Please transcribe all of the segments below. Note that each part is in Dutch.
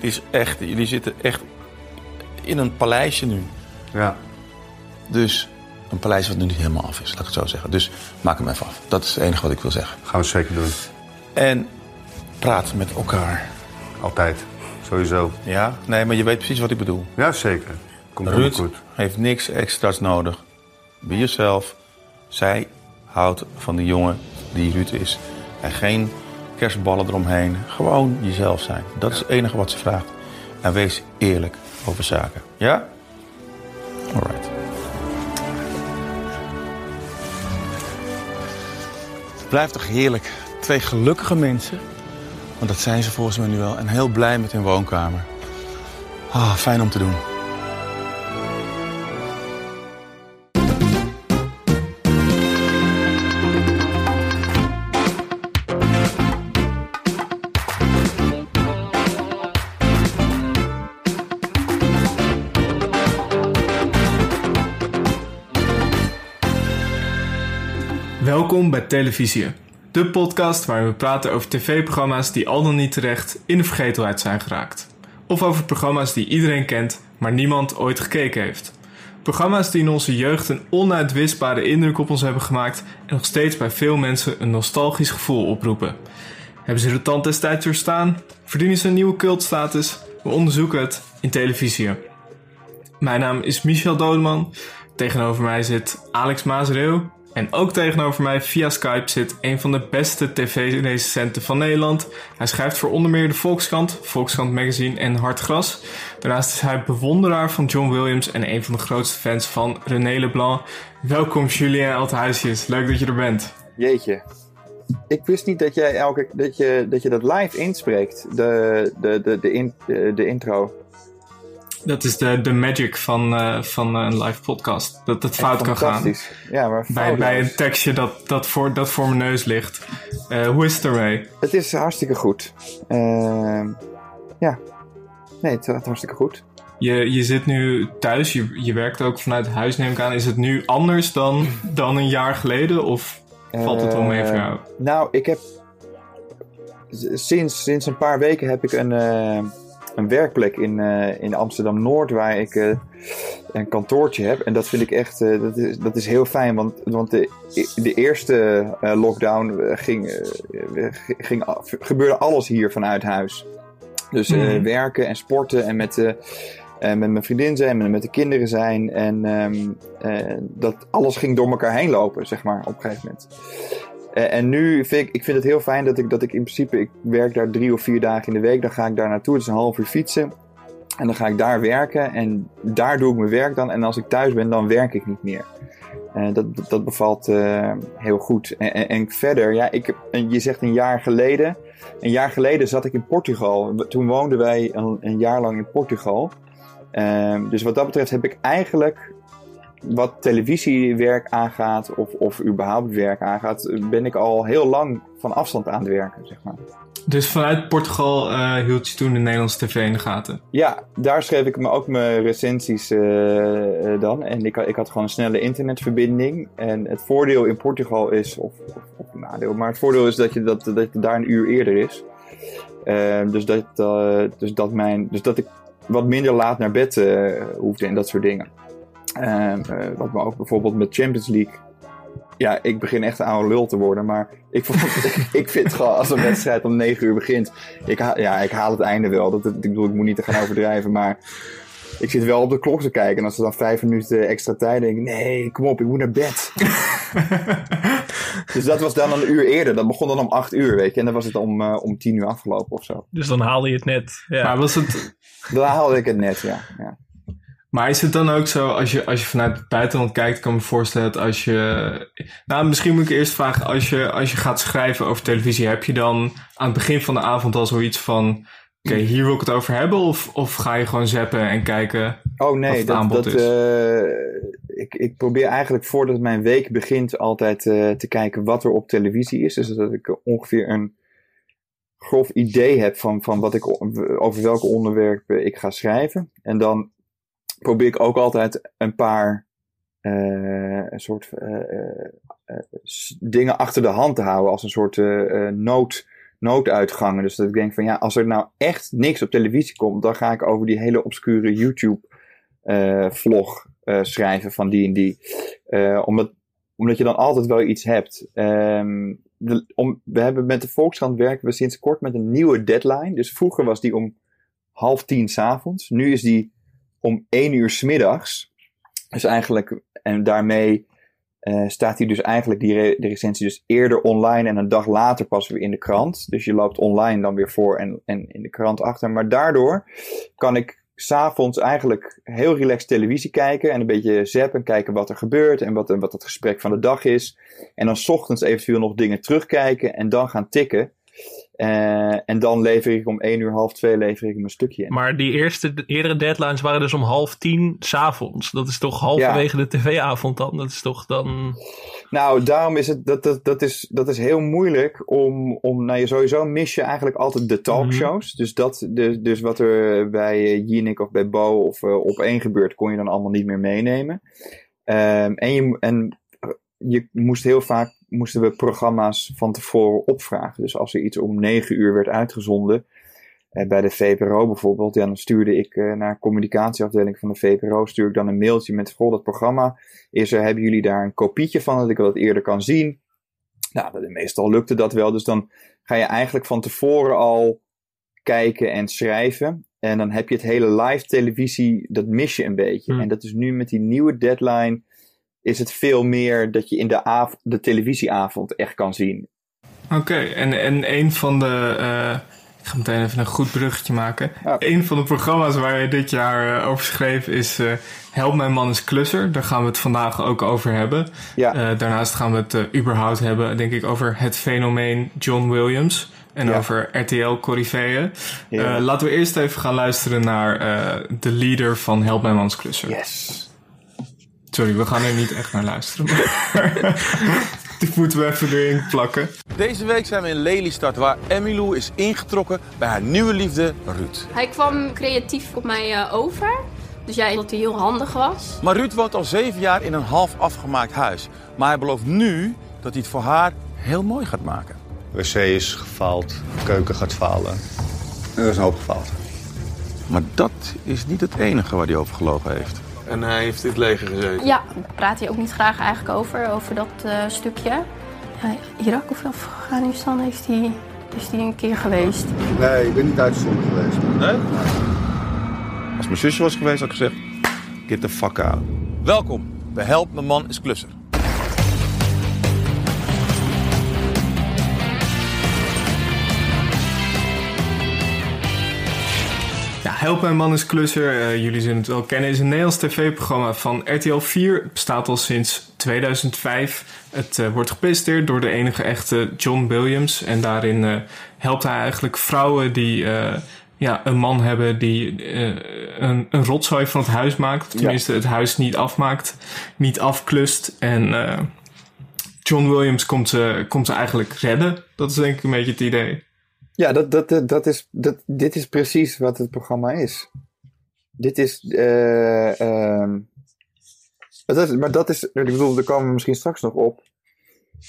Dit is echt, jullie zitten echt in een paleisje nu. Ja. Dus een paleis wat nu niet helemaal af is, laat ik het zo zeggen. Dus maak hem even af. Dat is het enige wat ik wil zeggen. Gaan we zeker doen. En praat met elkaar. Altijd. Sowieso. Ja? Nee, maar je weet precies wat ik bedoel. Ja, zeker. Komt Ruud goed. heeft niks extra's nodig. Be jezelf. Zij houdt van die jongen die Ruud is. En geen kerstballen eromheen. Gewoon jezelf zijn. Dat is het enige wat ze vraagt. En wees eerlijk over zaken. Ja? Alright. Het blijft toch heerlijk. Twee gelukkige mensen. Want dat zijn ze volgens mij nu wel. En heel blij met hun woonkamer. Ah, fijn om te doen. Bij Televisie, de podcast waarin we praten over tv-programma's die al dan niet terecht in de vergetelheid zijn geraakt. Of over programma's die iedereen kent, maar niemand ooit gekeken heeft. Programma's die in onze jeugd een onuitwisbare indruk op ons hebben gemaakt en nog steeds bij veel mensen een nostalgisch gevoel oproepen. Hebben ze de tand des tijds doorstaan? Verdienen ze een nieuwe cultstatus? We onderzoeken het in televisie. Mijn naam is Michel Dodeman. Tegenover mij zit Alex Maasreeuw. En ook tegenover mij via Skype zit een van de beste tv-recensenten van Nederland. Hij schrijft voor onder meer de Volkskrant, Volkskrant Magazine en Hartgras. Daarnaast is hij bewonderaar van John Williams en een van de grootste fans van René Leblanc. Welkom Julien Althuisjes, leuk dat je er bent. Jeetje. Ik wist niet dat jij elke dat je dat, live inspreekt, de, de, de, de intro. Dat is de, de magic van, eh, van een live podcast. Dat het fout kan gaan. Ja, maar Bij, bij een tekstje dat, dat, voor, dat voor mijn neus ligt. Eh, hoe is het ermee? Het is hartstikke goed. Ehm, ja. Nee, het gaat hartstikke goed. Je, je zit nu thuis, je, je werkt ook vanuit huis neem ik aan. Is het nu anders dan, dan een jaar geleden? Of valt het wel mee voor jou? Eh, Nou, ik heb sinds, sinds een paar weken heb ik een, een werkplek in, eh, in Amsterdam Noord waar ik eh, een kantoortje heb. En dat vind ik echt eh, dat is, dat is heel fijn. Want, want de, de eerste lockdown ging, ging, gebeurde alles hier vanuit huis. Dus Mhm. werken en sporten en met, met mijn vriendin zijn en met de kinderen zijn. En ehm, eh, dat alles ging door elkaar heen lopen, zeg maar, op een gegeven moment. Eh, en nu vind ik, ik vind het heel fijn dat ik, dat ik in principe, ik werk daar drie of vier dagen in de week. Dan ga ik daar naartoe, het is een half uur fietsen. En dan ga ik daar werken en daar doe ik mijn werk dan. En als ik thuis ben, dan werk ik niet meer. Eh, dat, dat bevalt eh, heel goed. En, en, verder, ja, ik, je zegt een jaar geleden. Een jaar geleden zat ik in Portugal. Toen woonden wij een, een jaar lang in Portugal. Ehm, dus wat dat betreft heb ik eigenlijk, wat televisiewerk aangaat, of, of überhaupt werk aangaat, ben ik al heel lang van afstand aan het werken, zeg maar. Dus vanuit Portugal eh, hield je toen de Nederlandse tv in de gaten. Ja, daar schreef ik me ook mijn recensies eh, eh, dan. En ik, had- ik had gewoon een snelle internetverbinding. En het voordeel in Portugal is, of, of, nadeel, maar het voordeel is dat je, dat, dat je daar een uur eerder is. Eh, dus, dat, dus, dat mijn, dus dat ik wat minder laat naar bed hoefde en dat soort dingen. Eh, wat me ook bijvoorbeeld met Champions League. Ja, ik begin echt een oude lul te worden, maar ik, vond, ik vind gewoon als een wedstrijd om 9 uur begint, ik, ha- ja, ik haal het einde wel. Dat, ik bedoel, ik moet niet te gaan overdrijven, maar ik zit wel op de klok te kijken. En als er dan vijf minuten extra tijd denk ik, nee, kom op, ik moet naar bed. dus dat was dan een uur eerder. Dat begon dan om acht uur, weet je. En dan was het om, eh, om tien uur afgelopen of zo. Dus dan haalde je het net. Ja. Maar was het, Dan haalde ik het net, ja. ja. Maar is het dan ook zo, als je, als je vanuit het buitenland kijkt, kan ik me voorstellen dat als je... Nou, misschien moet ik eerst vragen, als je, als je gaat schrijven over televisie, heb je dan aan het begin van de avond al zoiets van... Oké, hier wil ik het over hebben? Of, of ga je gewoon zappen en kijken? Oh nee, het dat, aanbod dat, is. eh, ik, ik probeer eigenlijk voordat mijn week begint altijd eh, te kijken wat er op televisie is. Dus dat ik ongeveer een grof idee heb van, van wat ik, over welke onderwerpen ik ga schrijven. En dan probeer ik ook altijd een paar eh, een soort eh, eh, dingen achter de hand te houden als een soort nood, nooduitgangen. Dus dat ik denk van ja, als er nou echt niks op televisie komt, dan ga ik over die hele obscure YouTube-vlog schrijven van die en die. omdat, omdat je dan altijd wel iets hebt. Ehm, om, we hebben met de Volkskrant werken we sinds kort met een nieuwe deadline. Dus vroeger was die om half tien s'avonds. Nu is die om één uur smiddags. Dus eigenlijk, en daarmee uh, staat hij dus eigenlijk die de recensie dus eerder online en een dag later pas weer in de krant. Dus je loopt online dan weer voor en, en in de krant achter. Maar daardoor kan ik s'avonds eigenlijk heel relaxed televisie kijken en een beetje zappen en kijken wat er gebeurt en wat, wat het gesprek van de dag is. En dan s ochtends eventueel nog dingen terugkijken en dan gaan tikken. Uh, en dan lever ik om 1 uur, half 2 lever ik mijn stukje in. Maar die eerste, de eerdere deadlines waren dus om half tien s'avonds. Dat is toch halverwege ja. de tv-avond dan? Dat is toch dan... Nou, daarom is het, dat, dat, dat, is, dat is heel moeilijk om, om nou je sowieso mis je eigenlijk altijd de talkshows. Mm -hmm. Dus dat, dus, dus wat er bij Jinek of bij Bo of uh, op één gebeurt, kon je dan allemaal niet meer meenemen. Um, en, je, en je moest heel vaak moesten we programma's van tevoren opvragen. Dus als er iets om negen uur werd uitgezonden, eh, bij de VPRO bijvoorbeeld, ja, dan stuurde ik eh, naar de communicatieafdeling van de VPRO, stuur ik dan een mailtje met, goh, dat programma is er, hebben jullie daar een kopietje van, dat ik dat eerder kan zien? Nou, meestal lukte dat wel, dus dan ga je eigenlijk van tevoren al kijken en schrijven. En dan heb je het hele live televisie, dat mis je een beetje. Hmm. En dat is nu met die nieuwe deadline, is het veel meer dat je in de, av- de televisieavond echt kan zien. Oké, en, en een van de. Uh, ik ga meteen even een goed bruggetje maken. Ja. Een van de programma's waar je dit jaar uh, over schreef is uh, Help Mijn Man is Klusser. Daar gaan we het vandaag ook over hebben. Ja. daarnaast gaan we het überhaupt hebben, denk ik, over het fenomeen John Williams. En Ja. over RTL Corriveeën. Ja. laten we eerst even gaan luisteren naar de leader van Help Mijn Man is Klusser. Yes. Sorry, we gaan er niet echt naar luisteren. Maar dit moeten we even erin plakken. Deze week zijn we in Lelystad, waar Emmylou is ingetrokken bij haar nieuwe liefde Ruud. Hij kwam creatief op mij uh, over. Dus ja, dat hij heel handig was. Maar Ruud woont al zeven jaar in een half afgemaakt huis. Maar hij belooft nu dat hij het voor haar heel mooi gaat maken. wc is gefaald, keuken gaat falen. Er is een hoop gefaald. Maar dat is niet het enige waar hij over gelogen heeft. En hij heeft in het leger gezeten. Ja, daar praat hij ook niet graag eigenlijk over, over dat uh, stukje. Ja, Irak of Afghanistan heeft hij, is hij een keer geweest. Nee, ik ben niet uitgezonden geweest. Nee? Als mijn zusje was geweest, had ik gezegd: Get the fuck out. Welkom bij Help, mijn man is klusser. Help Mijn Man is Klusser, uh, jullie zullen het wel kennen, is een Nederlands tv-programma van RTL 4. Het bestaat al sinds 2005. Het uh, wordt gepresenteerd door de enige echte John Williams. En daarin uh, helpt hij eigenlijk vrouwen die ja, een man hebben die een, een rotzooi van het huis maakt. Tenminste, ja. het huis niet afmaakt, niet afklust. En John Williams komt ze, komt ze eigenlijk redden. Dat is denk ik een beetje het idee. Ja, dat, dat, dat is, dat, dit is precies wat het programma is. Dit is. Uh, uh, dat is maar dat is. Ik bedoel, daar komen we misschien straks nog op.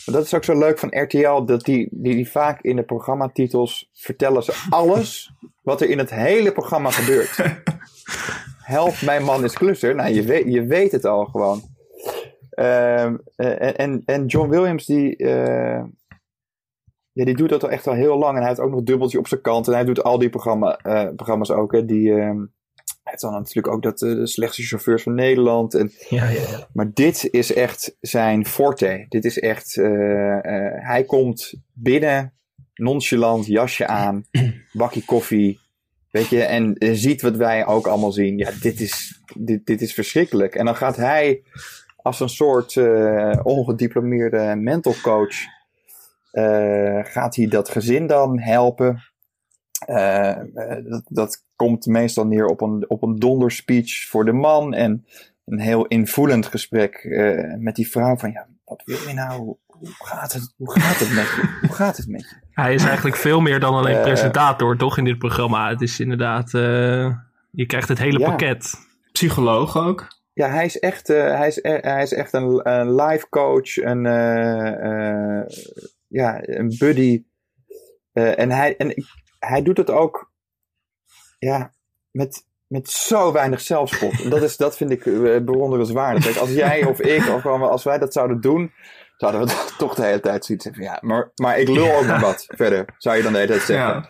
Maar dat is ook zo leuk van RTL, dat die, die, die vaak in de programmatitels vertellen ze alles wat er in het hele programma gebeurt. Help, mijn man is klusser. Nou, je weet, je weet het al gewoon. Uh, en, en John Williams, die. Uh, ja, die doet dat al echt al heel lang. En hij heeft ook nog een dubbeltje op zijn kant. En hij doet al die programma, uh, programma's ook. Hè, die, uh, hij heeft dan natuurlijk ook dat, uh, de slechtste chauffeurs van Nederland. En, ja, ja, ja. Maar dit is echt zijn forte. Dit is echt... hij komt binnen, nonchalant, jasje aan, bakje koffie. Weet je, en ziet wat wij ook allemaal zien. Ja, dit is, dit, dit is verschrikkelijk. En dan gaat hij als een soort ongediplomeerde mental coach... Uh, gaat hij dat gezin dan helpen? Uh, dat, dat, komt meestal neer op een, op een donderspeech voor de man en een heel invoelend gesprek uh, met die vrouw van ja, wat wil je nou? Hoe gaat het, hoe gaat het met je? Hoe gaat het met je? Hij is eigenlijk veel meer dan alleen presentator, toch, in dit programma. Het is inderdaad, je krijgt het hele ja. pakket. Psycholoog ook? Ja, hij is echt, hij is, hij is echt een, een life coach, een ja, een buddy Eh, en hij, en hij doet het ook ja, met, met zo weinig zelfspot. En dat, is, dat vind ik eh, bewonderenswaardig. Kijk, als jij of ik, of als wij dat zouden doen, zouden we toch de hele tijd zoiets zeggen. Ja, maar, maar ik lul ook nog wat verder, zou je dan de hele tijd zeggen. Ja.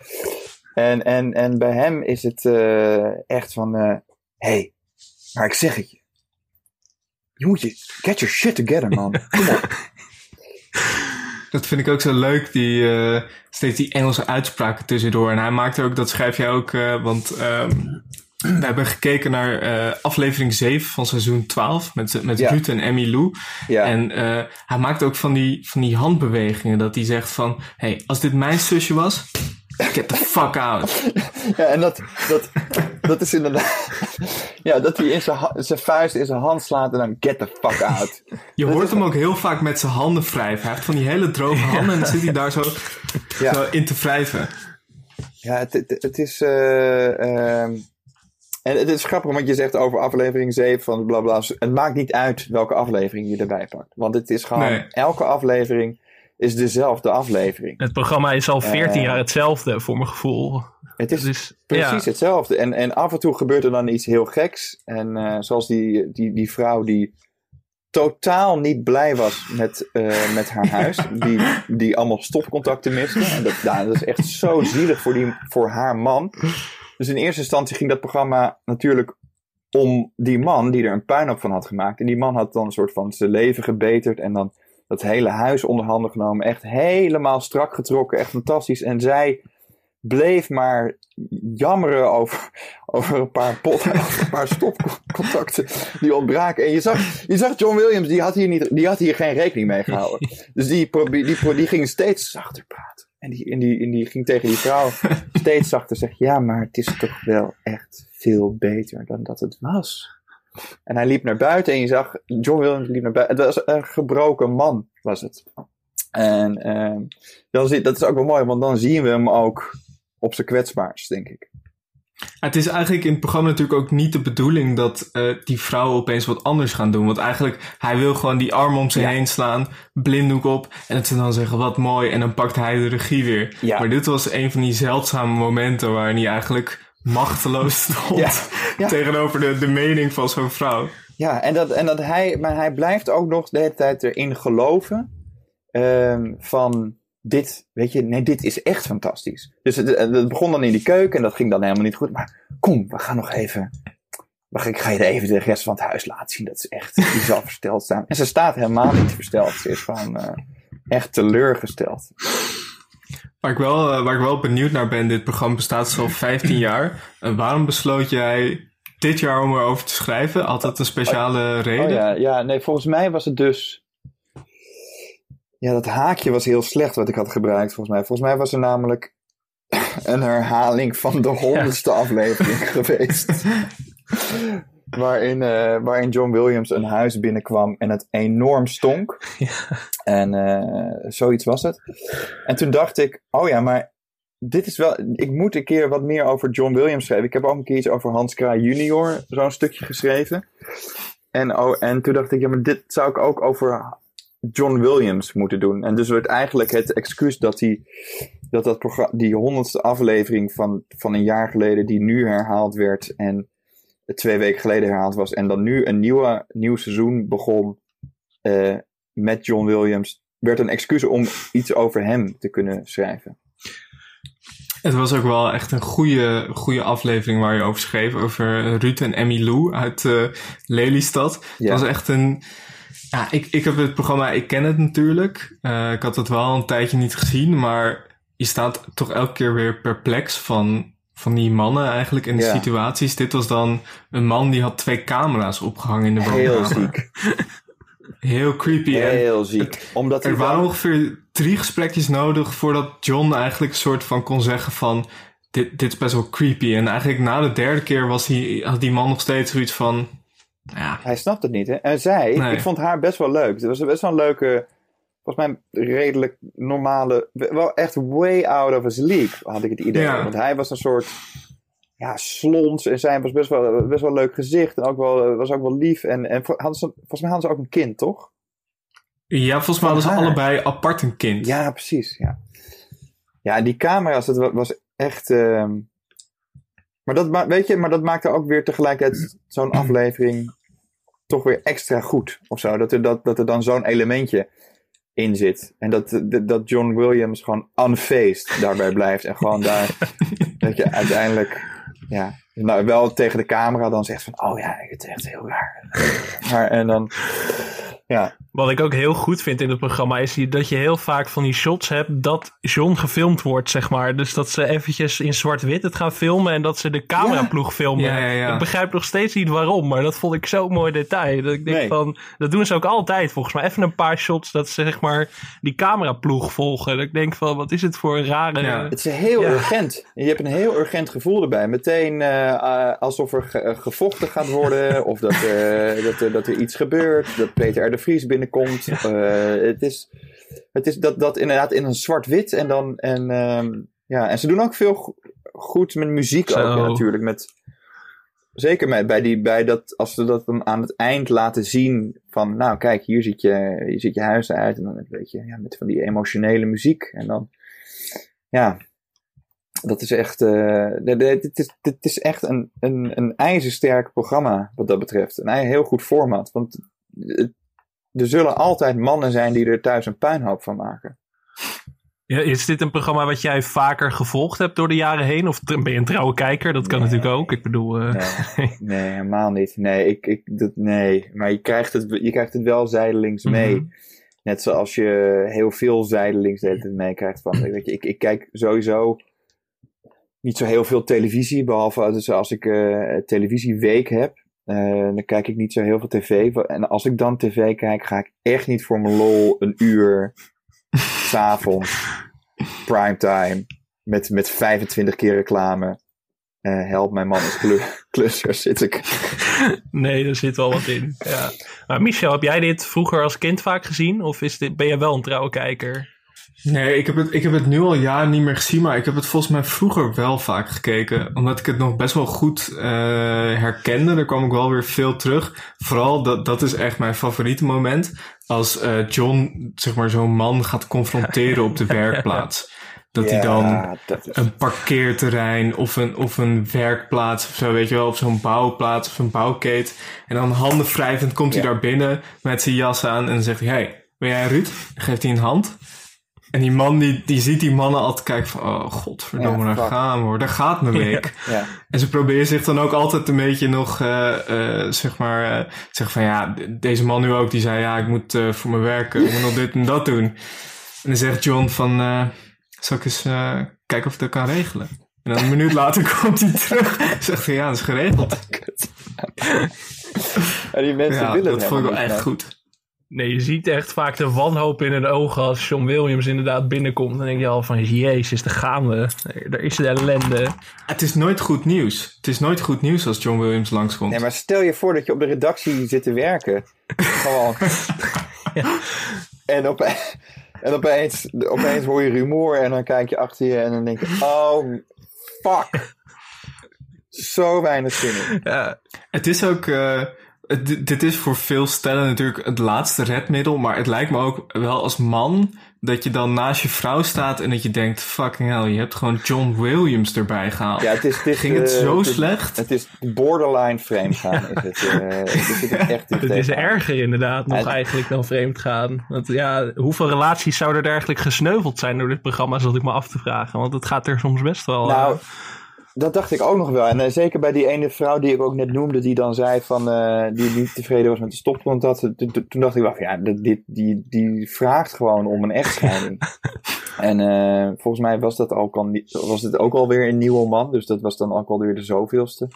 En, en, en bij hem is het eh, echt van, hé, hey, maar ik zeg het je. Je moet je, get your shit together, man. Kom op. Dat vind ik ook zo leuk, die, eh, steeds die Engelse uitspraken tussendoor. En hij maakt ook, dat schrijf jij ook, eh, want ehm, we hebben gekeken naar eh, aflevering 7 van seizoen 12 met, met Ja. Ruud en Emmy Lou. Ja. En hij maakt ook van die, van die handbewegingen, dat hij zegt van, hey, als dit mijn zusje was, get the fuck out. Ja, en dat, dat, dat is inderdaad. Ja, dat hij in zijn, vuist in zijn hand slaat en dan get the fuck out. Je Dat hoort hem ook heel vaak met zijn handen wrijven. Hij heeft van die hele droge handen en dan zit hij daar zo, Ja. zo in te wrijven. Ja, het, het, het is. eh, ehm, en het is grappig, want je zegt over aflevering 7 van bla bla. Het maakt niet uit welke aflevering je erbij pakt. Want het is gewoon. Nee. Elke aflevering is dezelfde aflevering. Het programma is al 14 Eh. jaar hetzelfde, voor mijn gevoel. Het is Dus, precies ja. hetzelfde. En, en af en toe gebeurt er dan iets heel geks. En eh, zoals die, die, die vrouw die totaal niet blij was met, eh, met haar huis. Die, die allemaal stopcontacten miste. En dat, nou, dat is echt zo zielig voor, die, voor haar man. Dus in eerste instantie ging dat programma natuurlijk om die man die er een puinhoop van had gemaakt. En die man had dan een soort van zijn leven gebeterd. En dan dat hele huis onder handen genomen. Echt helemaal strak getrokken. Echt fantastisch. En zij bleef maar jammeren over, over een paar potten, over een paar stopcontacten die ontbraken. En je zag, je zag John Williams, die had, hier niet, die had hier geen rekening mee gehouden. Dus die, die, die ging steeds zachter praten. En die, en, die, en die ging tegen die vrouw steeds zachter zeggen: Ja, maar het is toch wel echt veel beter dan dat het was. En hij liep naar buiten en je zag, John Williams liep naar buiten. Het was een gebroken man, was het. En dan zie, dat is ook wel mooi, want dan zien we hem ook op zijn kwetsbaars, denk ik. Het is eigenlijk in het programma natuurlijk ook niet de bedoeling dat eh, die vrouwen opeens wat anders gaan doen. Want eigenlijk, hij wil gewoon die arm om Ja. heen slaan, blinddoek op. En dat ze dan zeggen, wat mooi. En dan pakt hij de regie weer. Ja. Maar dit was een van die zeldzame momenten waarin hij eigenlijk machteloos stond. Ja. Tegenover de, de mening van zo'n vrouw. Ja, en dat, en dat hij, maar hij blijft ook nog de hele tijd erin geloven ehm, van dit, weet je, nee, dit is echt fantastisch. Dus het, het begon dan in die keuken en dat ging dan helemaal niet goed. Maar kom, we gaan nog even, wacht, ik ga je even de rest van het huis laten zien. Dat is echt, die zal versteld staan. En ze staat helemaal niet versteld. Ze is gewoon eh, echt teleurgesteld. Waar ik, wel, eh, waar ik wel benieuwd naar ben, dit programma bestaat dus al 15 jaar. En waarom besloot jij dit jaar om erover te schrijven? Dat een speciale reden? Oh ja, ja, nee, volgens mij was het dus. Ja, dat haakje was heel slecht wat ik had gebruikt, volgens mij. Volgens mij was er namelijk een herhaling van de honderdste aflevering geweest. waarin, eh, waarin John Williams een huis binnenkwam en het enorm stonk. En eh, zoiets was het. En toen dacht ik, oh ja, maar dit is wel. Ik moet een keer wat meer over John Williams schrijven. Ik heb ook een keer iets over Hans Kraai junior, zo'n stukje geschreven. En, oh, en toen dacht ik, ja, maar dit zou ik ook over John Williams moeten doen. En dus werd eigenlijk het excuus dat die, dat, dat programma, die honderdste aflevering van, van een jaar geleden, die nu herhaald werd en twee weken geleden herhaald was, en dan nu een nieuwe, nieuw seizoen begon eh, met John Williams, werd een excuus om iets over hem te kunnen schrijven. Het was ook wel echt een goede, goede aflevering waar je over schreef. Over Ruud en Emmy Lou uit eh, Lelystad. Ja. Het was echt een... Ja, ik, ik heb het programma, ik ken het natuurlijk. Eh, ik had het wel een tijdje niet gezien. Maar je staat toch elke keer weer perplex van, van die mannen eigenlijk in de Ja. situaties. Dit was dan een man die had twee camera's opgehangen in de Heel woonkamer. ziek. Heel creepy. En Heel ziek. Omdat er wel- waren ongeveer drie gesprekjes nodig voordat John eigenlijk een soort van kon zeggen van... Dit, dit is best wel creepy. En eigenlijk na de derde keer was hij, had die man nog steeds zoiets van... Ja, Hij snapt het niet, hè? En zij, Nee. ik vond haar best wel leuk. Het was best wel een leuke, volgens mij redelijk normale, wel echt way out of his league, had ik het idee. Ja. Want hij was een soort, ja, slons en zij was best wel, best wel een leuk gezicht en ook wel, was ook wel lief. En, en volgens mij hadden ze ook een kind, toch? ja volgens mij hadden ze haar. allebei apart een kind. Ja, precies, ja. Ja, die camera's, dat was echt. ehm, maar, dat, weet je, maar dat maakte ook weer tegelijkertijd zo'n aflevering toch weer extra goed. Of zo. Dat er, dat, dat er dan zo'n elementje in zit. En dat, dat- dat John Williams gewoon unfazed daarbij blijft. En gewoon daar. dat je uiteindelijk. Ja, nou, wel tegen de camera dan zegt van. Oh ja, het is echt heel raar. Maar, en dan. Ja, Wat ik ook heel goed vind in het programma is dat je heel vaak van die shots hebt dat John gefilmd wordt, zeg maar. Dus dat ze eventjes in zwart-wit het gaan filmen en dat ze de cameraploeg filmen. Ja, ja, ja. Ik begrijp nog steeds niet waarom, maar dat vond ik zo'n mooi detail. Dat ik denk Nee. van, dat doen ze ook altijd volgens mij. Even een paar shots dat ze zeg maar die cameraploeg volgen. Dat ik denk van, wat is het voor een rare... Ja. Het is heel urgent. Je hebt een heel urgent gevoel erbij. Meteen eh, eh, alsof er ge- gevochten gaat worden. of dat, eh, dat, er, dat er iets gebeurt. Dat Peter R. de Vries binnenkomt. Eh, het is, het is dat, dat inderdaad in een zwart-wit. En, dan, en, ehm, ja, en ze doen ook veel go- goed met muziek Zo. ook natuurlijk. Met, zeker met, bij, die, bij dat, als ze dat dan aan het eind laten zien. Van nou kijk, hier ziet je, hier ziet je huis uit. En dan een beetje ja, met van die emotionele muziek. En dan ja, dat is echt, eh, de- de- het, is, het is echt een, een, een ijzersterk programma wat dat betreft. Een heel goed format. Want het- er zullen altijd mannen zijn die er thuis een puinhoop van maken. Ja, is dit een programma wat jij vaker gevolgd hebt door de jaren heen? Of ben je een trouwe kijker? Dat kan Nee. natuurlijk ook. Ik bedoel, eh, Nee, nee helemaal niet. Nee, ik, ik, dat, nee. maar je krijgt, het, je krijgt het wel zijdelings mee. Mhm. Net zoals je heel veel zijdelings meekrijgt van. Weet je, ik, ik kijk sowieso niet zo heel veel televisie. Behalve dus als ik eh televisieweek heb. Eh, dan kijk ik niet zo heel veel tv. En als ik dan tv kijk, ga ik echt niet voor mijn lol een uur. S'avonds. Primetime. Met, met 25 keer reclame. Eh, help, mijn man is klu- klusser, zit ik. nee, er zit wel wat in. Ja. Maar Michel, heb jij dit vroeger als kind vaak gezien? Of is dit, ben je wel een trouwe kijker? Nee, ik heb, het, ik heb het nu al jaren niet meer gezien, maar ik heb het volgens mij vroeger wel vaak gekeken. Omdat ik het nog best wel goed eh, herkende. Daar kwam ik wel weer veel terug. Vooral, dat, dat is echt mijn favoriete moment. Als eh, John, zeg maar, zo'n man gaat confronteren op de werkplaats. Dat hij dan Ja, dat is- een parkeerterrein of een, of een werkplaats of zo, weet je wel, of zo'n bouwplaats of een bouwkeet. En dan handen wrijvend komt hij daar binnen met zijn jas aan en zegt hij, hey, ben jij Ruud? Dan geeft hij een hand. En die man, die, die ziet die mannen altijd kijken van, oh godverdomme, Ja, daar gaan we hoor, daar gaat mijn week. ja. En ze proberen zich dan ook altijd een beetje nog, eh, zeg maar, eh, zeggen van ja, deze man nu ook, die zei ja, ik moet voor mijn werk, ik moet nog dit en dat doen. En dan zegt John van, eh, zal ik eens kijken of ik dat kan regelen? En dan een minuut later komt hij terug, zegt hij ja, dat is geregeld. Die mensen willen het dat vond ik wel echt goed. Nee, je ziet echt vaak de wanhoop in hun ogen als John Williams inderdaad binnenkomt. Dan denk je al van, jezus, daar gaan we. Daar is de ellende. Het is nooit goed nieuws. Het is nooit goed nieuws als John Williams langskomt. Nee, maar stel je voor dat je op de redactie zit te werken. Gewoon. En, op, en opeens, opeens hoor je rumoer en dan kijk je achter je en dan denk je, oh, fuck. Zo weinig zin in. Ja, Het is ook. eh, het- dit- is voor veel stellen natuurlijk het laatste redmiddel. Maar het lijkt me ook wel als man. dat je dan naast je vrouw staat. en dat je denkt: fucking hell, je hebt gewoon John Williams erbij gehaald. Ja, het is, het is, Ging het eh, zo het is- slecht? Het is borderline vreemd gaan. Is het, eh, het is echt het is erger inderdaad nog Ja. eigenlijk dan vreemd gaan. Want ja, hoeveel relaties zouden er eigenlijk gesneuveld zijn door dit programma, zat ik me af te vragen. Want het gaat er soms best wel... Nou, eh, dat dacht ik ook nog wel. En eh, zeker bij die ene vrouw die ik ook net noemde, die dan zei van, eh, die niet tevreden was met de stopgrond. Dat, toen- dacht ik wel van, ja, dit, dit- die, die vraagt gewoon om een echtscheiding. en eh, volgens mij was dat ook al, was het ook alweer een nieuwe man. Dus dat was dan ook alweer de zoveelste.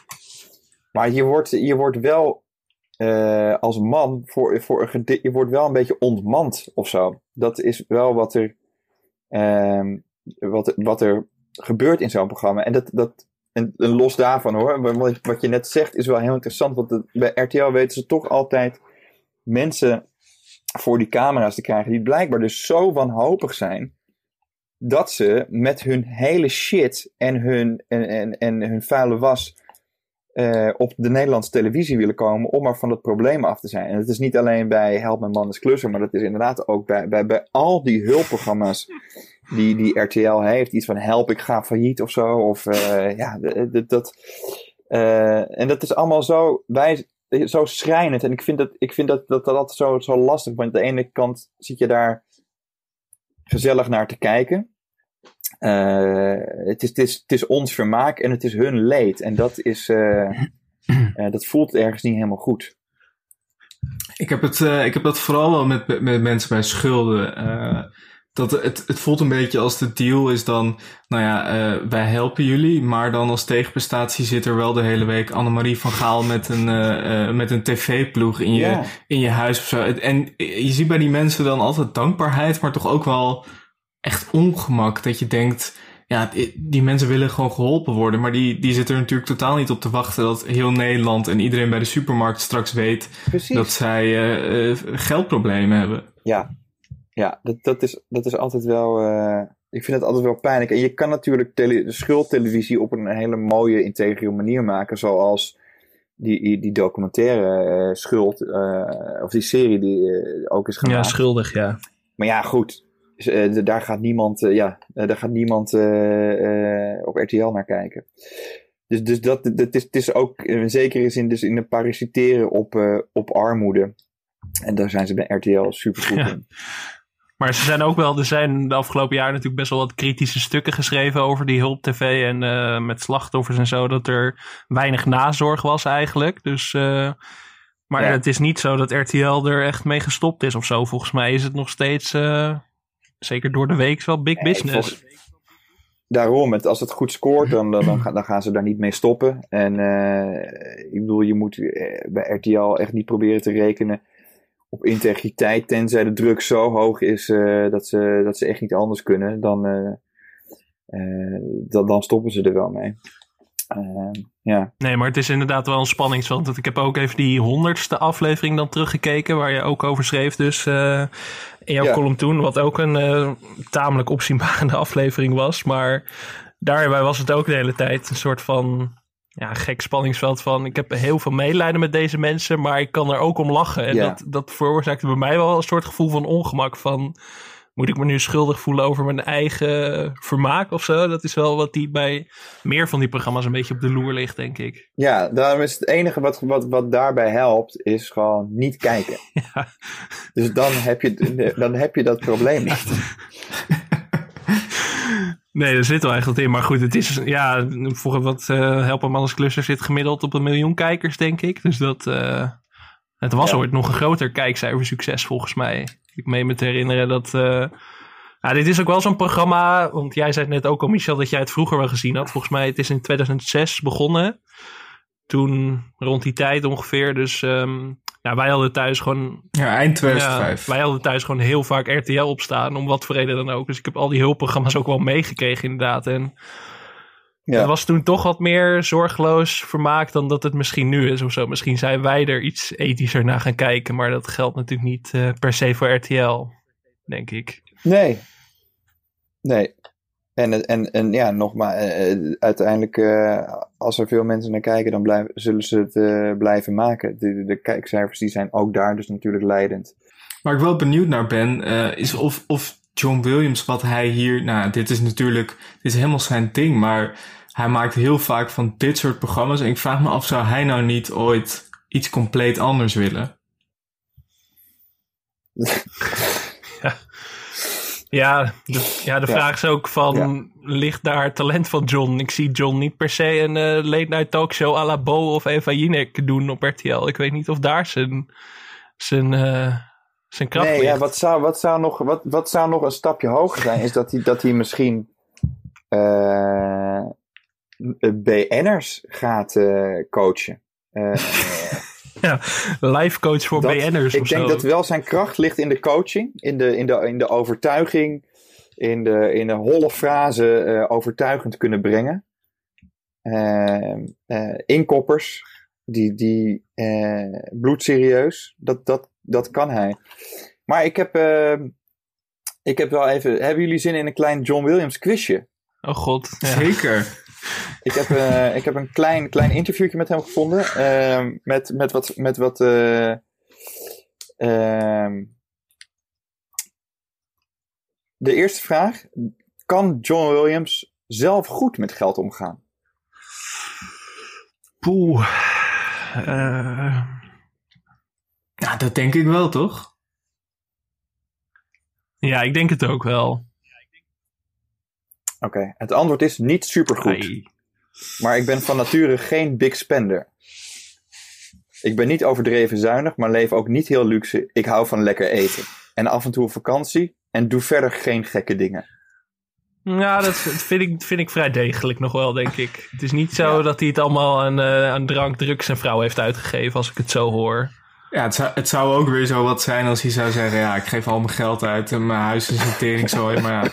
Maar je wordt, je wordt wel als man, voor, voor een je wordt wel een beetje ontmand of zo. Dat is wel wat er, ehm, wat, wat er gebeurt in zo'n programma. En dat, dat en, en los daarvan hoor, maar wat, je net zegt is wel heel interessant. Want het- bij RTL weten ze toch altijd mensen voor die camera's te krijgen die blijkbaar dus zo wanhopig zijn. Dat ze met hun hele shit en hun, en, en, en hun vuile was eh, op de Nederlandse televisie willen komen om er van dat probleem af te zijn. En het is niet alleen bij Help Mijn Man is Klusser, maar dat is inderdaad ook bij, bij, bij al die hulpprogramma's die, die RTL heeft. Iets van help, ik ga failliet of zo. Of uh, ja, dat. Uh, en dat is allemaal zo, wij, zo schrijnend. En ik vind dat, ik vind dat, dat, dat zo, zo lastig. Want aan de ene kant zit je daar gezellig naar te kijken. Uh, het, is, het, is, het is ons vermaak en het is hun leed. En dat, is, dat voelt ergens niet helemaal goed. Ik heb, het, ik heb dat vooral wel met, met mensen bij schulden. Dat het, het voelt een beetje als de deal is dan, nou ja, uh, wij helpen jullie, maar dan als tegenprestatie zit er wel de hele week Annemarie van Gaal met een, met een tv-ploeg in, je in je huis of zo. En je ziet bij die mensen dan altijd dankbaarheid, maar toch ook wel echt ongemak. Dat je denkt, ja, die mensen willen gewoon geholpen worden. Maar die, die zitten er natuurlijk totaal niet op te wachten dat heel Nederland en iedereen bij de supermarkt straks weet dat zij geldproblemen hebben. Ja, ja dat, dat, is, dat is altijd wel. Uh, ik vind het altijd wel pijnlijk. En je kan natuurlijk tele, de schuldtelevisie op een hele mooie, integere manier maken. Zoals die, die documentaire Schuld, of die serie die ook is gemaakt. Ja, schuldig, ja. Maar ja, goed dus, daar gaat niemand, ja, daar gaat niemand op RTL naar kijken. Dus, dus dat, dat is, het is ook in zekere zin dus in een parasiteren op, op armoede. En daar zijn ze bij RTL super goed ja. in. Maar ze zijn ook wel, er zijn de afgelopen jaren natuurlijk best wel wat kritische stukken geschreven over die hulp TV en uh, met slachtoffers en zo, dat er weinig nazorg was eigenlijk. Dus, uh, maar ja. het is niet zo dat RTL er echt mee gestopt is of zo. Volgens mij is het nog steeds uh, zeker door de week wel big business. Daarom, als het goed scoort, dan, dan, dan, gaan ze daar niet mee stoppen. En ik bedoel, je moet bij RTL echt niet proberen te rekenen op integriteit, tenzij de druk zo hoog is uh, dat, ze, dat ze echt niet anders kunnen. Dan, uh, dan, dan stoppen ze er wel mee. Uh, ja. Nee, maar het is inderdaad wel een spanningsveld. Want ik heb ook even die honderdste aflevering dan teruggekeken, waar je ook over schreef. Dus in jouw ja. column toen, wat ook een tamelijk opzienbarende aflevering was. Maar daarbij was het ook de hele tijd een soort van ja, gek spanningsveld van... ik heb heel veel medelijden met deze mensen, maar ik kan er ook om lachen. En ja. dat, dat veroorzaakte bij mij wel een soort gevoel van ongemak van moet ik me nu schuldig voelen over mijn eigen vermaak of zo? Dat is wel wat die bij meer van die programma's een beetje op de loer ligt, denk ik. Ja, daarom is het enige wat, wat, wat daarbij helpt, is gewoon niet kijken. Ja. Dus dan heb, je, dan heb je dat probleem niet. Nee, er zit wel echt wat in. Maar goed, het is, ja, voor wat uh, Help Manners Klusser zit gemiddeld op een miljoen kijkers, denk ik. Dus dat, uh, het was ja. ooit nog een groter kijkcijfersucces volgens mij. Ik meen me te herinneren dat. Uh, ja, dit is ook wel zo'n programma. Want jij zei net ook al, Michel, dat jij het vroeger wel gezien had. Volgens mij, het is in 2006 begonnen. Toen rond die tijd ongeveer. Dus um, ja, wij hadden thuis gewoon. Ja, eind 2005. Ja, wij hadden thuis gewoon heel vaak RTL opstaan. Om wat voor reden dan ook. Dus ik heb al die hulpprogramma's ook wel meegekregen, inderdaad. En. Ja. Het was toen toch wat meer zorgeloos vermaak dan dat het misschien nu is of zo. Misschien zijn wij er iets ethischer naar gaan kijken, maar dat geldt natuurlijk niet uh, per se voor RTL, denk ik. Nee. Nee. En, en, en ja, nogmaals, uh, uiteindelijk, uh, als er veel mensen naar kijken, dan blijven, zullen ze het blijven maken. De, de kijkcijfers die zijn ook daar dus natuurlijk leidend. Waar ik wel benieuwd naar ben, is of, of John Williams, wat hij hier, nou, dit is natuurlijk, dit is helemaal zijn ding, maar hij maakt heel vaak van dit soort programma's. En ik vraag me af, zou hij nou niet ooit iets compleet anders willen? ja. Ja, de, ja, de vraag is ook van, ja. ligt daar talent van John? Ik zie John niet per se een uh, late night talkshow à la Bo of Eva Jinek doen op RTL. Ik weet niet of daar zijn, zijn, uh, zijn kracht nee, ligt. Ja, wat, zou, wat, zou nog, wat, wat zou nog een stapje hoger zijn, is dat hij, dat hij misschien uh, BN'ers gaat coachen. Uh, ja, life coach voor dat, BN'ers. Ik denk zo. dat wel zijn kracht ligt in de coaching, in de, in de, in de overtuiging, in de, in de holle frase uh, overtuigend kunnen brengen. inkoppers, die, die bloedserieus, dat, dat, dat kan hij. Maar ik heb, ik heb wel even. Hebben jullie zin in een klein John Williams quizje? Oh god. Ja. Zeker. Ik heb, uh, ik heb een klein, klein interviewtje met hem gevonden. Uh, met, met wat. Met wat uh, de eerste vraag. Kan John Williams zelf goed met geld omgaan? Poeh. Ja, dat denk ik wel, toch? Ja, ik denk het ook wel. Oké, het antwoord is niet supergoed. Maar ik ben van nature geen big spender. Ik ben niet overdreven zuinig, maar leef ook niet heel luxe. Ik hou van lekker eten. En af en toe op vakantie en doe verder geen gekke dingen. Ja, dat vind ik, vind ik vrij degelijk nog wel, denk ik. Het is niet zo dat hij het allemaal aan, uh, aan drank, drugs en vrouw heeft uitgegeven, als ik het zo hoor. Ja, het zou, het zou ook weer zo wat zijn als hij zou zeggen: Ja, ik geef al mijn geld uit en mijn huis is een teringzooi. maar ja,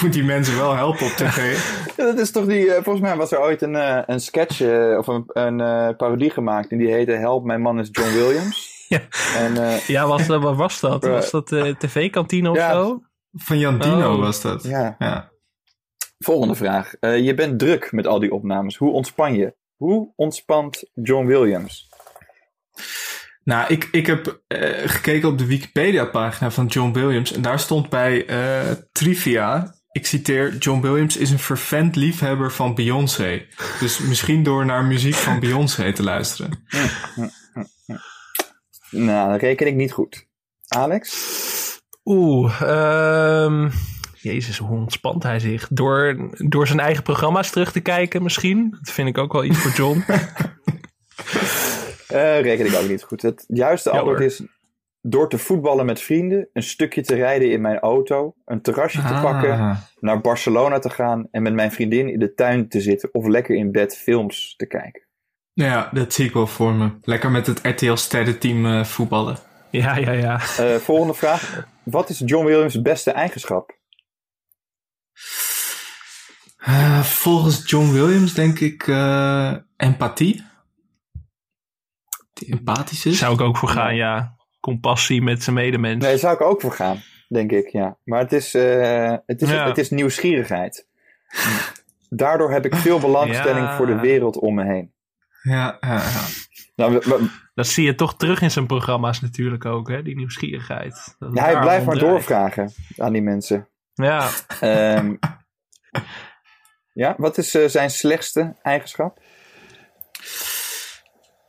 moet die mensen wel helpen op tv. Ja, dat is toch die. Uh, volgens mij was er ooit een, uh, een sketch uh, of een, een parodie gemaakt. En die heette Help, mijn man is John Williams. Ja, en, ja wat, wat was dat? Was dat tv-kantine of ja, zo? Van Jan Dino oh. was dat. Ja. ja. Volgende vraag. je bent druk met al die opnames. Hoe ontspan je? Hoe ontspant John Williams? Nou, ik, ik heb uh, gekeken op de Wikipedia-pagina van John Williams. En daar stond bij uh, trivia. Ik citeer: John Williams is een fervent liefhebber van Beyoncé. Dus misschien door naar muziek van Beyoncé te luisteren. Nou, dat reken ik niet goed. Alex? Oeh, um, Jezus, hoe ontspant hij zich? Door, door zijn eigen programma's terug te kijken, misschien. Dat vind ik ook wel iets voor John. Uh, reken ik ook niet goed. Het juiste antwoord is door te voetballen met vrienden, een stukje te rijden in mijn auto, een terrasje te ah. pakken, naar Barcelona te gaan en met mijn vriendin in de tuin te zitten of lekker in bed films te kijken. Ja, dat zie ik wel voor me. Lekker met het RTL sterrenteam uh, voetballen. Ja, ja, ja. Uh, volgende vraag. Wat is John Williams' beste eigenschap? Uh, volgens John Williams denk ik empathie empathisch is. Zou ik ook voor gaan, ja. Compassie met zijn medemens. Nee, zou ik ook voor gaan, denk ik, ja. Maar het is, uh, het is, het is nieuwsgierigheid. Daardoor heb ik veel belangstelling voor de wereld om me heen. Ja, ja, ja. Nou, dat zie je toch terug in zijn programma's natuurlijk ook, hè? die nieuwsgierigheid. ja, hij blijft maar doorvragen aan die mensen. Ja. Um, ja, wat is uh, zijn slechtste eigenschap?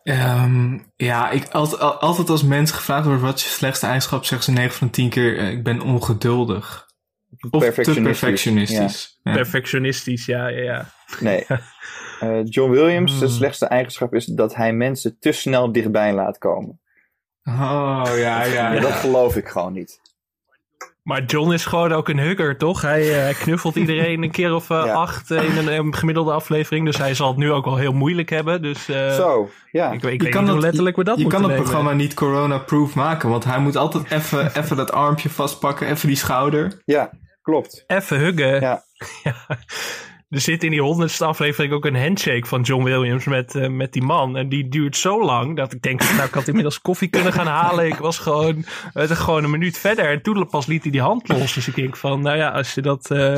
Um, ja, ik, altijd, altijd als mensen gevraagd wordt wat je slechtste eigenschap, zeggen ze 9 van 10 keer: uh, ik ben ongeduldig. Of te perfectionistisch. Ja. Perfectionistisch, ja, ja, ja. Nee. Uh, John Williams, de hmm. slechtste eigenschap is dat hij mensen te snel dichtbij laat komen. Oh, ja, ja. ja. Dat geloof ik gewoon niet. Maar John is gewoon ook een hugger, toch? Hij uh, knuffelt iedereen een keer of uh, acht in een, een, gemiddelde aflevering. Dus hij zal het nu ook wel heel moeilijk hebben. Dus, uh, Zo, ja. Ik, ik weet niet hoe letterlijk we dat Je kan het nemen. programma niet corona-proof maken. Want hij moet altijd even, even dat armpje vastpakken. Even die schouder. Ja, klopt. Even huggen. Ja. ja er zit in die honderdste aflevering ook een handshake van John Williams met, uh, met die man. En die duurt zo lang dat ik denk, nou ik had inmiddels koffie kunnen gaan halen. Ik was gewoon, uh, gewoon een minuut verder. En toen pas liet hij die hand los. Dus ik denk van, nou ja, als je dat, uh,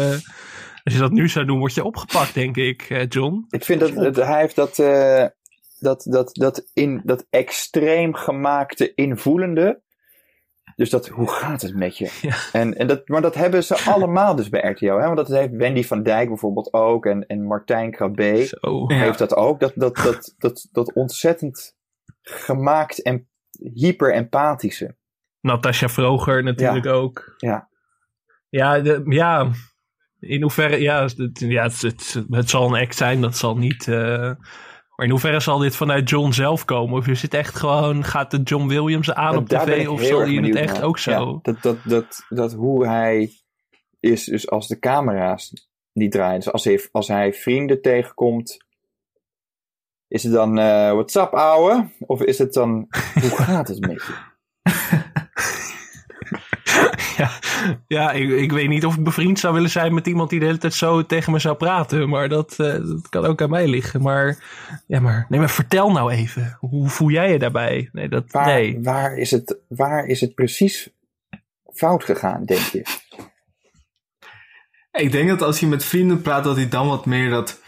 als je dat nu zou doen, word je opgepakt, denk ik, John. Ik vind dat, dat hij heeft dat, dat, dat, dat, in, dat extreem gemaakte invoelende dus dat, hoe gaat het met je? Ja. En, en dat, maar dat hebben ze allemaal dus bij RTL. Hè? Want dat heeft Wendy van Dijk bijvoorbeeld ook. En, en Martijn Krabbe Zo, heeft dat ook. Dat, dat, dat, dat, dat ontzettend gemaakt en hyper-empathische. Natasja Vroger natuurlijk ook. Ja. Ja, de, ja, in hoeverre, ja, het, ja het, het, het, zal een act zijn, dat zal niet... Uh, maar in hoeverre zal dit vanuit John zelf komen? Of is het echt gewoon, gaat de John Williams aan op tv? Of zal hij het echt ook zo? Ja, dat, dat, dat, dat hoe hij is, dus als de camera's niet draaien. Dus als hij, als hij vrienden tegenkomt, is het dan, uh, what's up ouwe? Of is het dan, hoe gaat het met je? ja, ja ik, ik weet niet of ik bevriend zou willen zijn met iemand die de hele tijd zo tegen me zou praten. Maar dat, uh, dat kan ook aan mij liggen. Maar, ja, maar, nee, maar vertel nou even. Hoe voel jij je daarbij? Nee, dat, waar, nee. Waar, is het, waar is het precies fout gegaan, denk je? Ik denk dat als hij met vrienden praat, dat hij dan wat meer dat,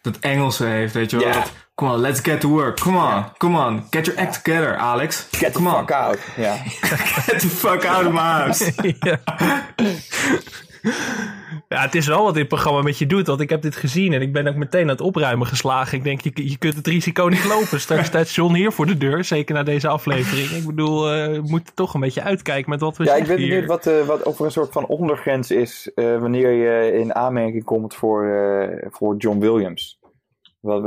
dat Engelse heeft, weet je wel. Ja. Come on, let's get to work. Come on, yeah. come on. Get your act together, Alex. Get come the fuck out. Ja. get the fuck out of my house. Ja, het is wel wat dit programma met je doet. Want ik heb dit gezien en ik ben ook meteen aan het opruimen geslagen. Ik denk, je, je kunt het risico niet lopen. Straks staat John hier voor de deur. Zeker na deze aflevering. Ik bedoel, uh, we moeten toch een beetje uitkijken met wat we ja, zeggen Ja, ik weet niet wat, uh, wat of er een soort van ondergrens is... Uh, wanneer je in aanmerking komt voor, voor John Williams. Wat,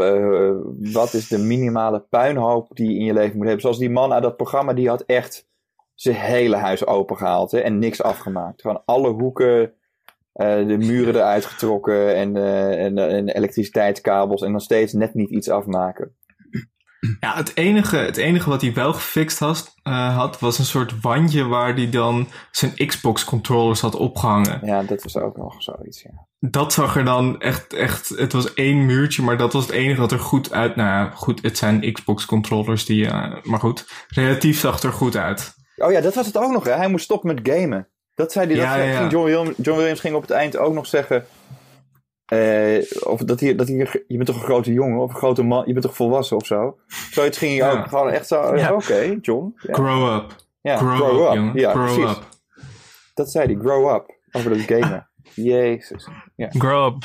wat is de minimale puinhoop die je in je leven moet hebben? Zoals die man uit dat programma, die had echt zijn hele huis opengehaald hè, en niks afgemaakt. Gewoon alle hoeken, uh, de muren eruit getrokken en, uh, en, en, elektriciteitskabels en nog steeds net niet iets afmaken. Ja, het enige, het enige wat hij wel gefixt had, had, was een soort wandje waar hij dan zijn Xbox-controllers had opgehangen. Ja, dat was ook nog zoiets, ja. Dat zag er dan echt, echt, het was één muurtje, maar dat was het enige wat er goed uit, nou ja, goed, het zijn Xbox-controllers die, maar goed, relatief zag het er goed uit. Oh ja, dat was het ook nog, hè. Hij moest stoppen met gamen. Dat zei hij, Ja, dat ja, ja. ging John, Williams, John Williams ging op het eind ook nog zeggen... eh, of dat hij, dat hij, je bent toch een grote jongen of een grote man, je bent toch volwassen of zo? Zoiets ging hij Ja. ook gewoon echt zo, Ja. oké, John. Ja, Grow up. ja, Grow, up, jongen. Ja, Grow precies. up. Dat zei hij, grow up. Over dat gamen. Jezus. Ja. Grow up.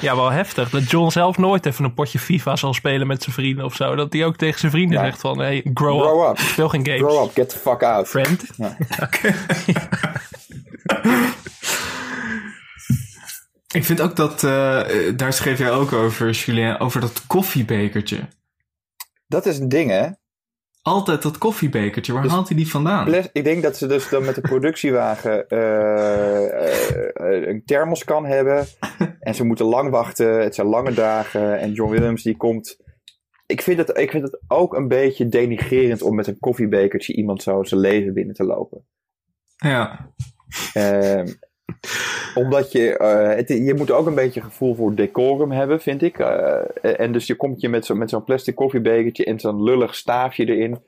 Ja, wel heftig. Dat John zelf nooit even een potje FIFA zal spelen met zijn vrienden of zo. Dat hij ook tegen zijn vrienden Ja. zegt van, hey, grow, Grow up. up. Speel geen games. Grow up, get the fuck out. Friend. Ja. Ik vind ook dat, eh, eh, daar schreef jij ook over, Julien, over dat koffiebekertje. Dat is een ding, hè? Altijd dat koffiebekertje, waar Dus- haalt hij die vandaan? Plas- Ik denk dat ze dus dan met de productiewagen eh, eh, een thermoskan hebben. En ze moeten lang wachten. Het zijn lange dagen. En John Williams die komt... Ik vind, het, ik vind het ook een beetje denigrerend om met een koffiebekertje iemand zo zijn leven binnen te lopen. Ja. Ehm, omdat je, eh, het, je moet ook een beetje gevoel voor decorum hebben, vind ik. Eh, en dus je komt je met, zo, met zo'n plastic koffiebekertje en zo'n lullig staafje erin.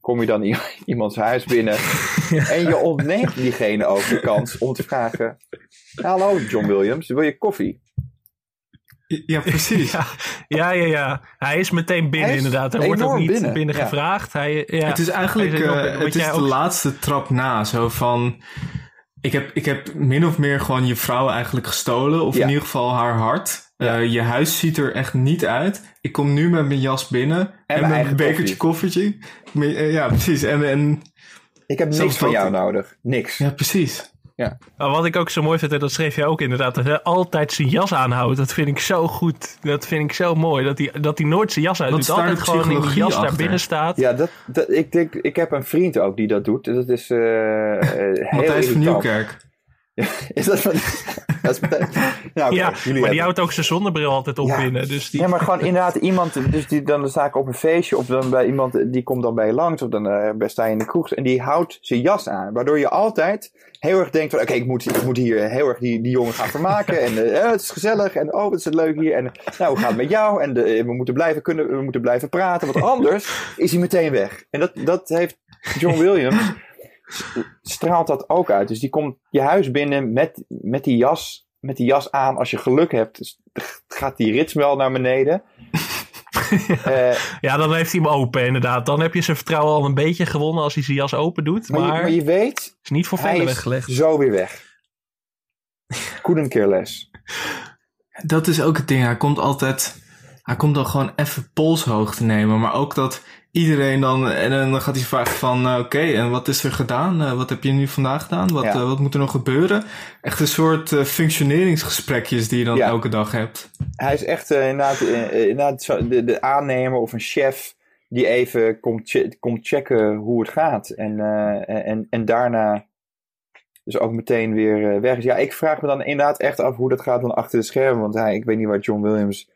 Kom je dan iemands huis binnen. En je ontneemt diegene ook de kans om te vragen: Hallo John Williams, wil je koffie? Ja, precies. Ja, ja, ja, ja. Hij is meteen binnen Hij is inderdaad. Er wordt ook enorm niet binnen, binnen, ja. gevraagd. Hij, ja, het is eigenlijk Hij eh, het is de ook- laatste trap na. Zo van, ik heb, ik heb min of meer gewoon je vrouw eigenlijk gestolen. Of Ja. in ieder geval haar hart. Ja. Eh, je huis ziet er echt niet uit. Ik kom nu met mijn jas binnen. En, mijn eigen een bekertje koffietje. Eh, Ja, precies. En, en Ik heb niks van jou nodig. Niks. ja, precies. Maar wat ik ook zo mooi vind, en dat schreef je ook inderdaad, dat hij altijd zijn jas aanhoudt. Dat vind ik zo goed. Dat vind ik zo mooi. Dat hij, dat hij nooit zijn jas uit doet. daar Altijd gewoon in die jas daar achter? binnen staat. Ja, dat, dat, ik, denk, ik heb een vriend ook die dat doet. Dat is eh eh, heel Matthijs van. Nieuwkerk. Is dat van... dat is meteen... Oké, Ja, maar die hebben- houdt ook zijn zonnebril altijd op Ja. binnen. Dus die, Ja, maar gewoon inderdaad iemand, dus die, dan sta ik op een feestje of dan bij iemand, die komt dan bij je langs of dan eh, sta je in de kroeg en die houdt zijn jas aan. Waardoor je altijd heel erg denkt van, oké, ik, moet, ik moet hier heel erg die, die jongen gaan vermaken en eh, het is gezellig en oh, wat is het leuk hier en nou, hoe gaat het met jou en de, we, moeten blijven kunnen, we moeten blijven praten, want anders is hij meteen weg. En dat, dat heeft John Williams, straalt dat ook uit. Dus die komt je huis binnen met, met die jas met die jas aan, als je geluk hebt, dus gaat die rits wel naar beneden. Eh, ja, dan heeft hij hem open inderdaad. Dan heb je zijn vertrouwen al een beetje gewonnen als hij zijn jas open doet. maar, Maar, je, maar je weet, is niet voor is weggelegd. zo weer weg. Couldn't care less. Dat is ook het ding. Hij komt altijd. Hij komt dan gewoon even polshoogte nemen. Maar ook dat iedereen dan. En dan gaat hij vragen van. eh, Oké, en wat is er gedaan? Eh, wat heb je nu vandaag gedaan? Wat, Ja. eh, wat moet er nog gebeuren? Echt een soort functioneringsgesprekjes die je dan Ja. elke dag hebt. Hij is echt inderdaad, de, de aannemer of een chef die even komt, che- komt checken hoe het gaat. En, en, en daarna dus ook meteen weer weg is. Ja, ik vraag me dan inderdaad echt af hoe dat gaat dan achter de schermen. Want hij, ik weet niet waar John Williams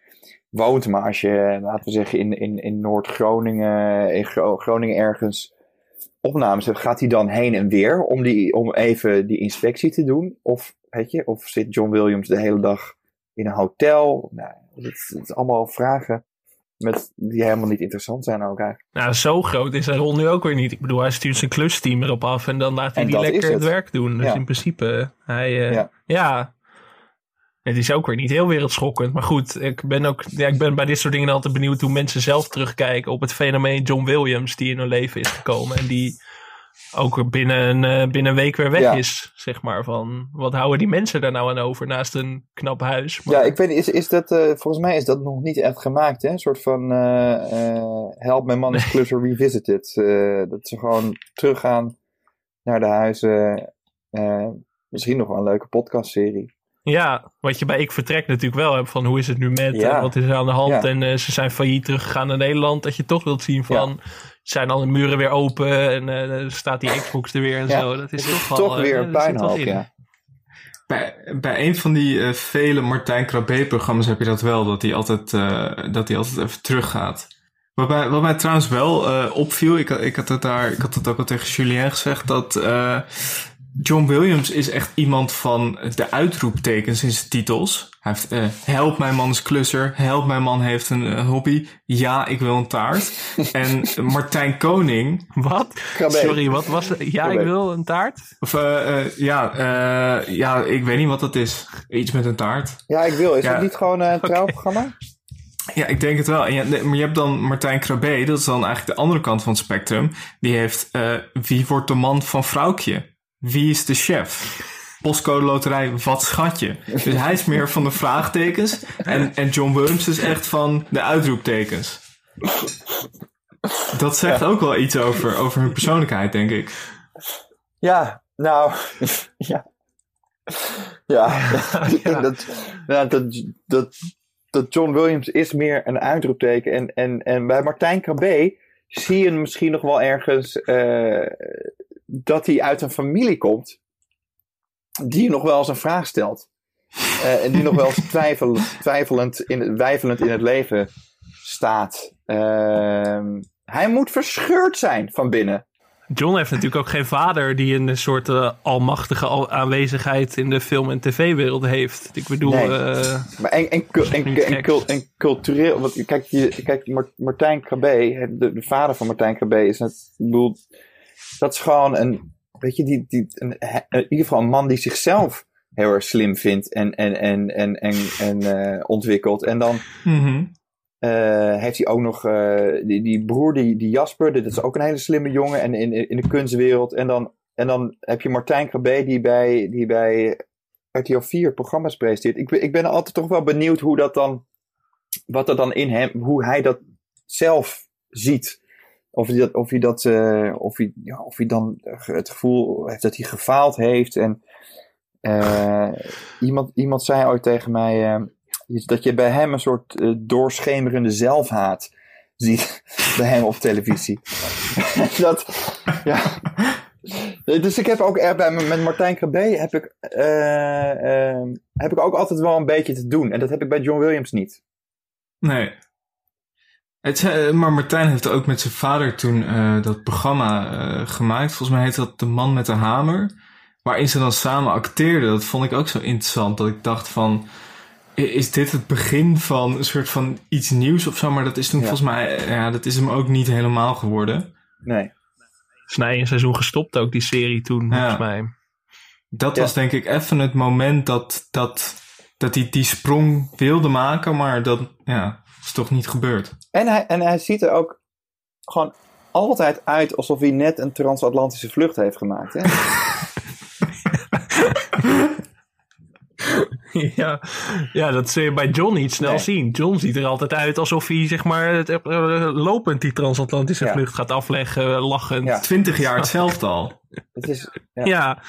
woont, maar als je, laten we zeggen, in, in, in Noord-Groningen, in Gro- Groningen ergens opnames hebt, gaat hij dan heen en weer om, die, om even die inspectie te doen? Of, weet je, of zit John Williams de hele dag in een hotel? Nou, het, het is allemaal vragen met, die helemaal niet interessant zijn ook eigenlijk. Nou, zo groot is zijn rol nu ook weer niet. Ik bedoel, hij stuurt zijn klusteam erop af en dan laat hij En die lekker het. het. werk doen. Dus Ja. in principe, hij, eh, Ja. ja. Het is ook weer niet heel wereldschokkend. Maar goed, ik ben, ook, ja, ik ben bij dit soort dingen altijd benieuwd hoe mensen zelf terugkijken op het fenomeen John Williams die in hun leven is gekomen. En die ook binnen een, binnen een week weer weg is, zeg maar. Van, wat houden die mensen daar nou aan over naast een knap huis? Ja, ik weet niet, is, is dat, volgens mij is dat nog niet echt gemaakt, hè? Een soort van Help My Man is Closer Revisited. dat ze gewoon teruggaan naar de huizen. misschien nog wel een leuke podcastserie. Ja, wat je bij Ik Vertrek natuurlijk wel hebt van hoe is het nu met, ja. wat is er aan de hand en uh, ze zijn failliet teruggegaan naar Nederland. Dat je toch wilt zien van, zijn alle muren weer open en uh, staat die Xbox er weer en zo. Dat is toch, wel, toch weer een puinhoop, ja. Bij, bij een van die uh, vele Martijn Krabbe-programma's heb je dat wel, dat hij altijd, dat hij altijd even teruggaat. Wat mij, wat mij trouwens wel opviel, ik, ik, had het daar, ik had het ook al tegen Julien gezegd, dat John Williams is echt iemand van de uitroeptekens in zijn titels. Hij heeft uh, help mijn man is klusser, help mijn man heeft een uh, hobby, ja ik wil een taart. en Martijn Koning, wat? Sorry, wat was het? Ja ik wil een taart? Of uh, ja, ja, ik weet niet wat dat is. Iets met een taart. Ja ik wil, is ja. het niet gewoon een trouwprogramma? Ja, ik denk het wel. En je, maar je hebt dan Martijn Krabbe, dat is dan eigenlijk de andere kant van het spectrum. Die heeft Wie wordt de man van vrouwtje? Wie is de chef? Postcode Loterij, wat schat je? Dus hij is meer van de vraagtekens. En, en John Williams is echt van de uitroeptekens. Dat zegt ook wel iets over, over hun persoonlijkheid, denk ik. Ja, nou, ja. Ja, dat, ja, dat, dat, dat John Williams is meer een uitroepteken. En, en, en bij Martijn Krabbe zie je misschien nog wel ergens uh, dat hij uit een familie komt die nog wel eens een vraag stelt. Uh, en die nog wel eens twijfelend, twijfelend in, wijfelend in het leven staat. Uh, hij moet verscheurd zijn van binnen. John heeft natuurlijk ook geen vader die een soort uh, almachtige aanwezigheid in de film- en tv-wereld heeft. Ik bedoel. Nee. Uh, maar en, en, en, en, cultureel. Want, kijk, je, kijk Martijn Krabbe, de, de, vader van Martijn Krabbe, is het. Ik bedoel, dat is gewoon een, weet je, die, die, een, in ieder geval een man die zichzelf heel erg slim vindt en, en, en, en, en, en uh, ontwikkelt. En dan mm-hmm. uh, heeft hij ook nog uh, die, die broer, die, die Jasper, dat is ook een hele slimme jongen en in, in de kunstwereld. En dan, en dan heb je Martijn Krabbe die bij, die bij RTL 4 programma's presenteert. Ik, ik ben altijd toch wel benieuwd hoe dat dan, wat er dan in hem, hoe hij dat zelf ziet. Of hij dat, of dat, uh, of hij, ja, of hij dan het gevoel heeft dat hij gefaald heeft. En uh, iemand, iemand zei ooit tegen mij uh, dat je bij hem een soort doorschemerende zelfhaat ziet bij hem op televisie. dat, ja. Dus ik heb ook bij met Martijn Krabbe heb ik, heb ik ook altijd wel een beetje te doen. En dat heb ik bij John Williams niet. Nee. Het, uh, maar Martijn heeft ook met zijn vader toen uh, dat programma uh, gemaakt. Volgens mij heet dat De Man met de Hamer. Waarin ze dan samen acteerden. Dat vond ik ook zo interessant. Dat ik dacht van... Is dit het begin van een soort van iets nieuws of zo? Maar dat is toen volgens mij... Ja, dat is hem ook niet helemaal geworden. Nee. Snij een seizoen gestopt ook, die serie toen, ja. volgens mij. Dat was denk ik even het moment dat, dat, dat hij die sprong wilde maken. Maar dat, ja, is toch niet gebeurd. En hij, en hij ziet er ook gewoon altijd uit alsof hij net een transatlantische vlucht heeft gemaakt. Hè? ja, ja, dat zul je bij John niet snel zien. John ziet er altijd uit alsof hij zeg maar eh, lopend die transatlantische vlucht gaat afleggen, lachend. Ja. Twintig jaar hetzelfde al. Het is, ja. ja.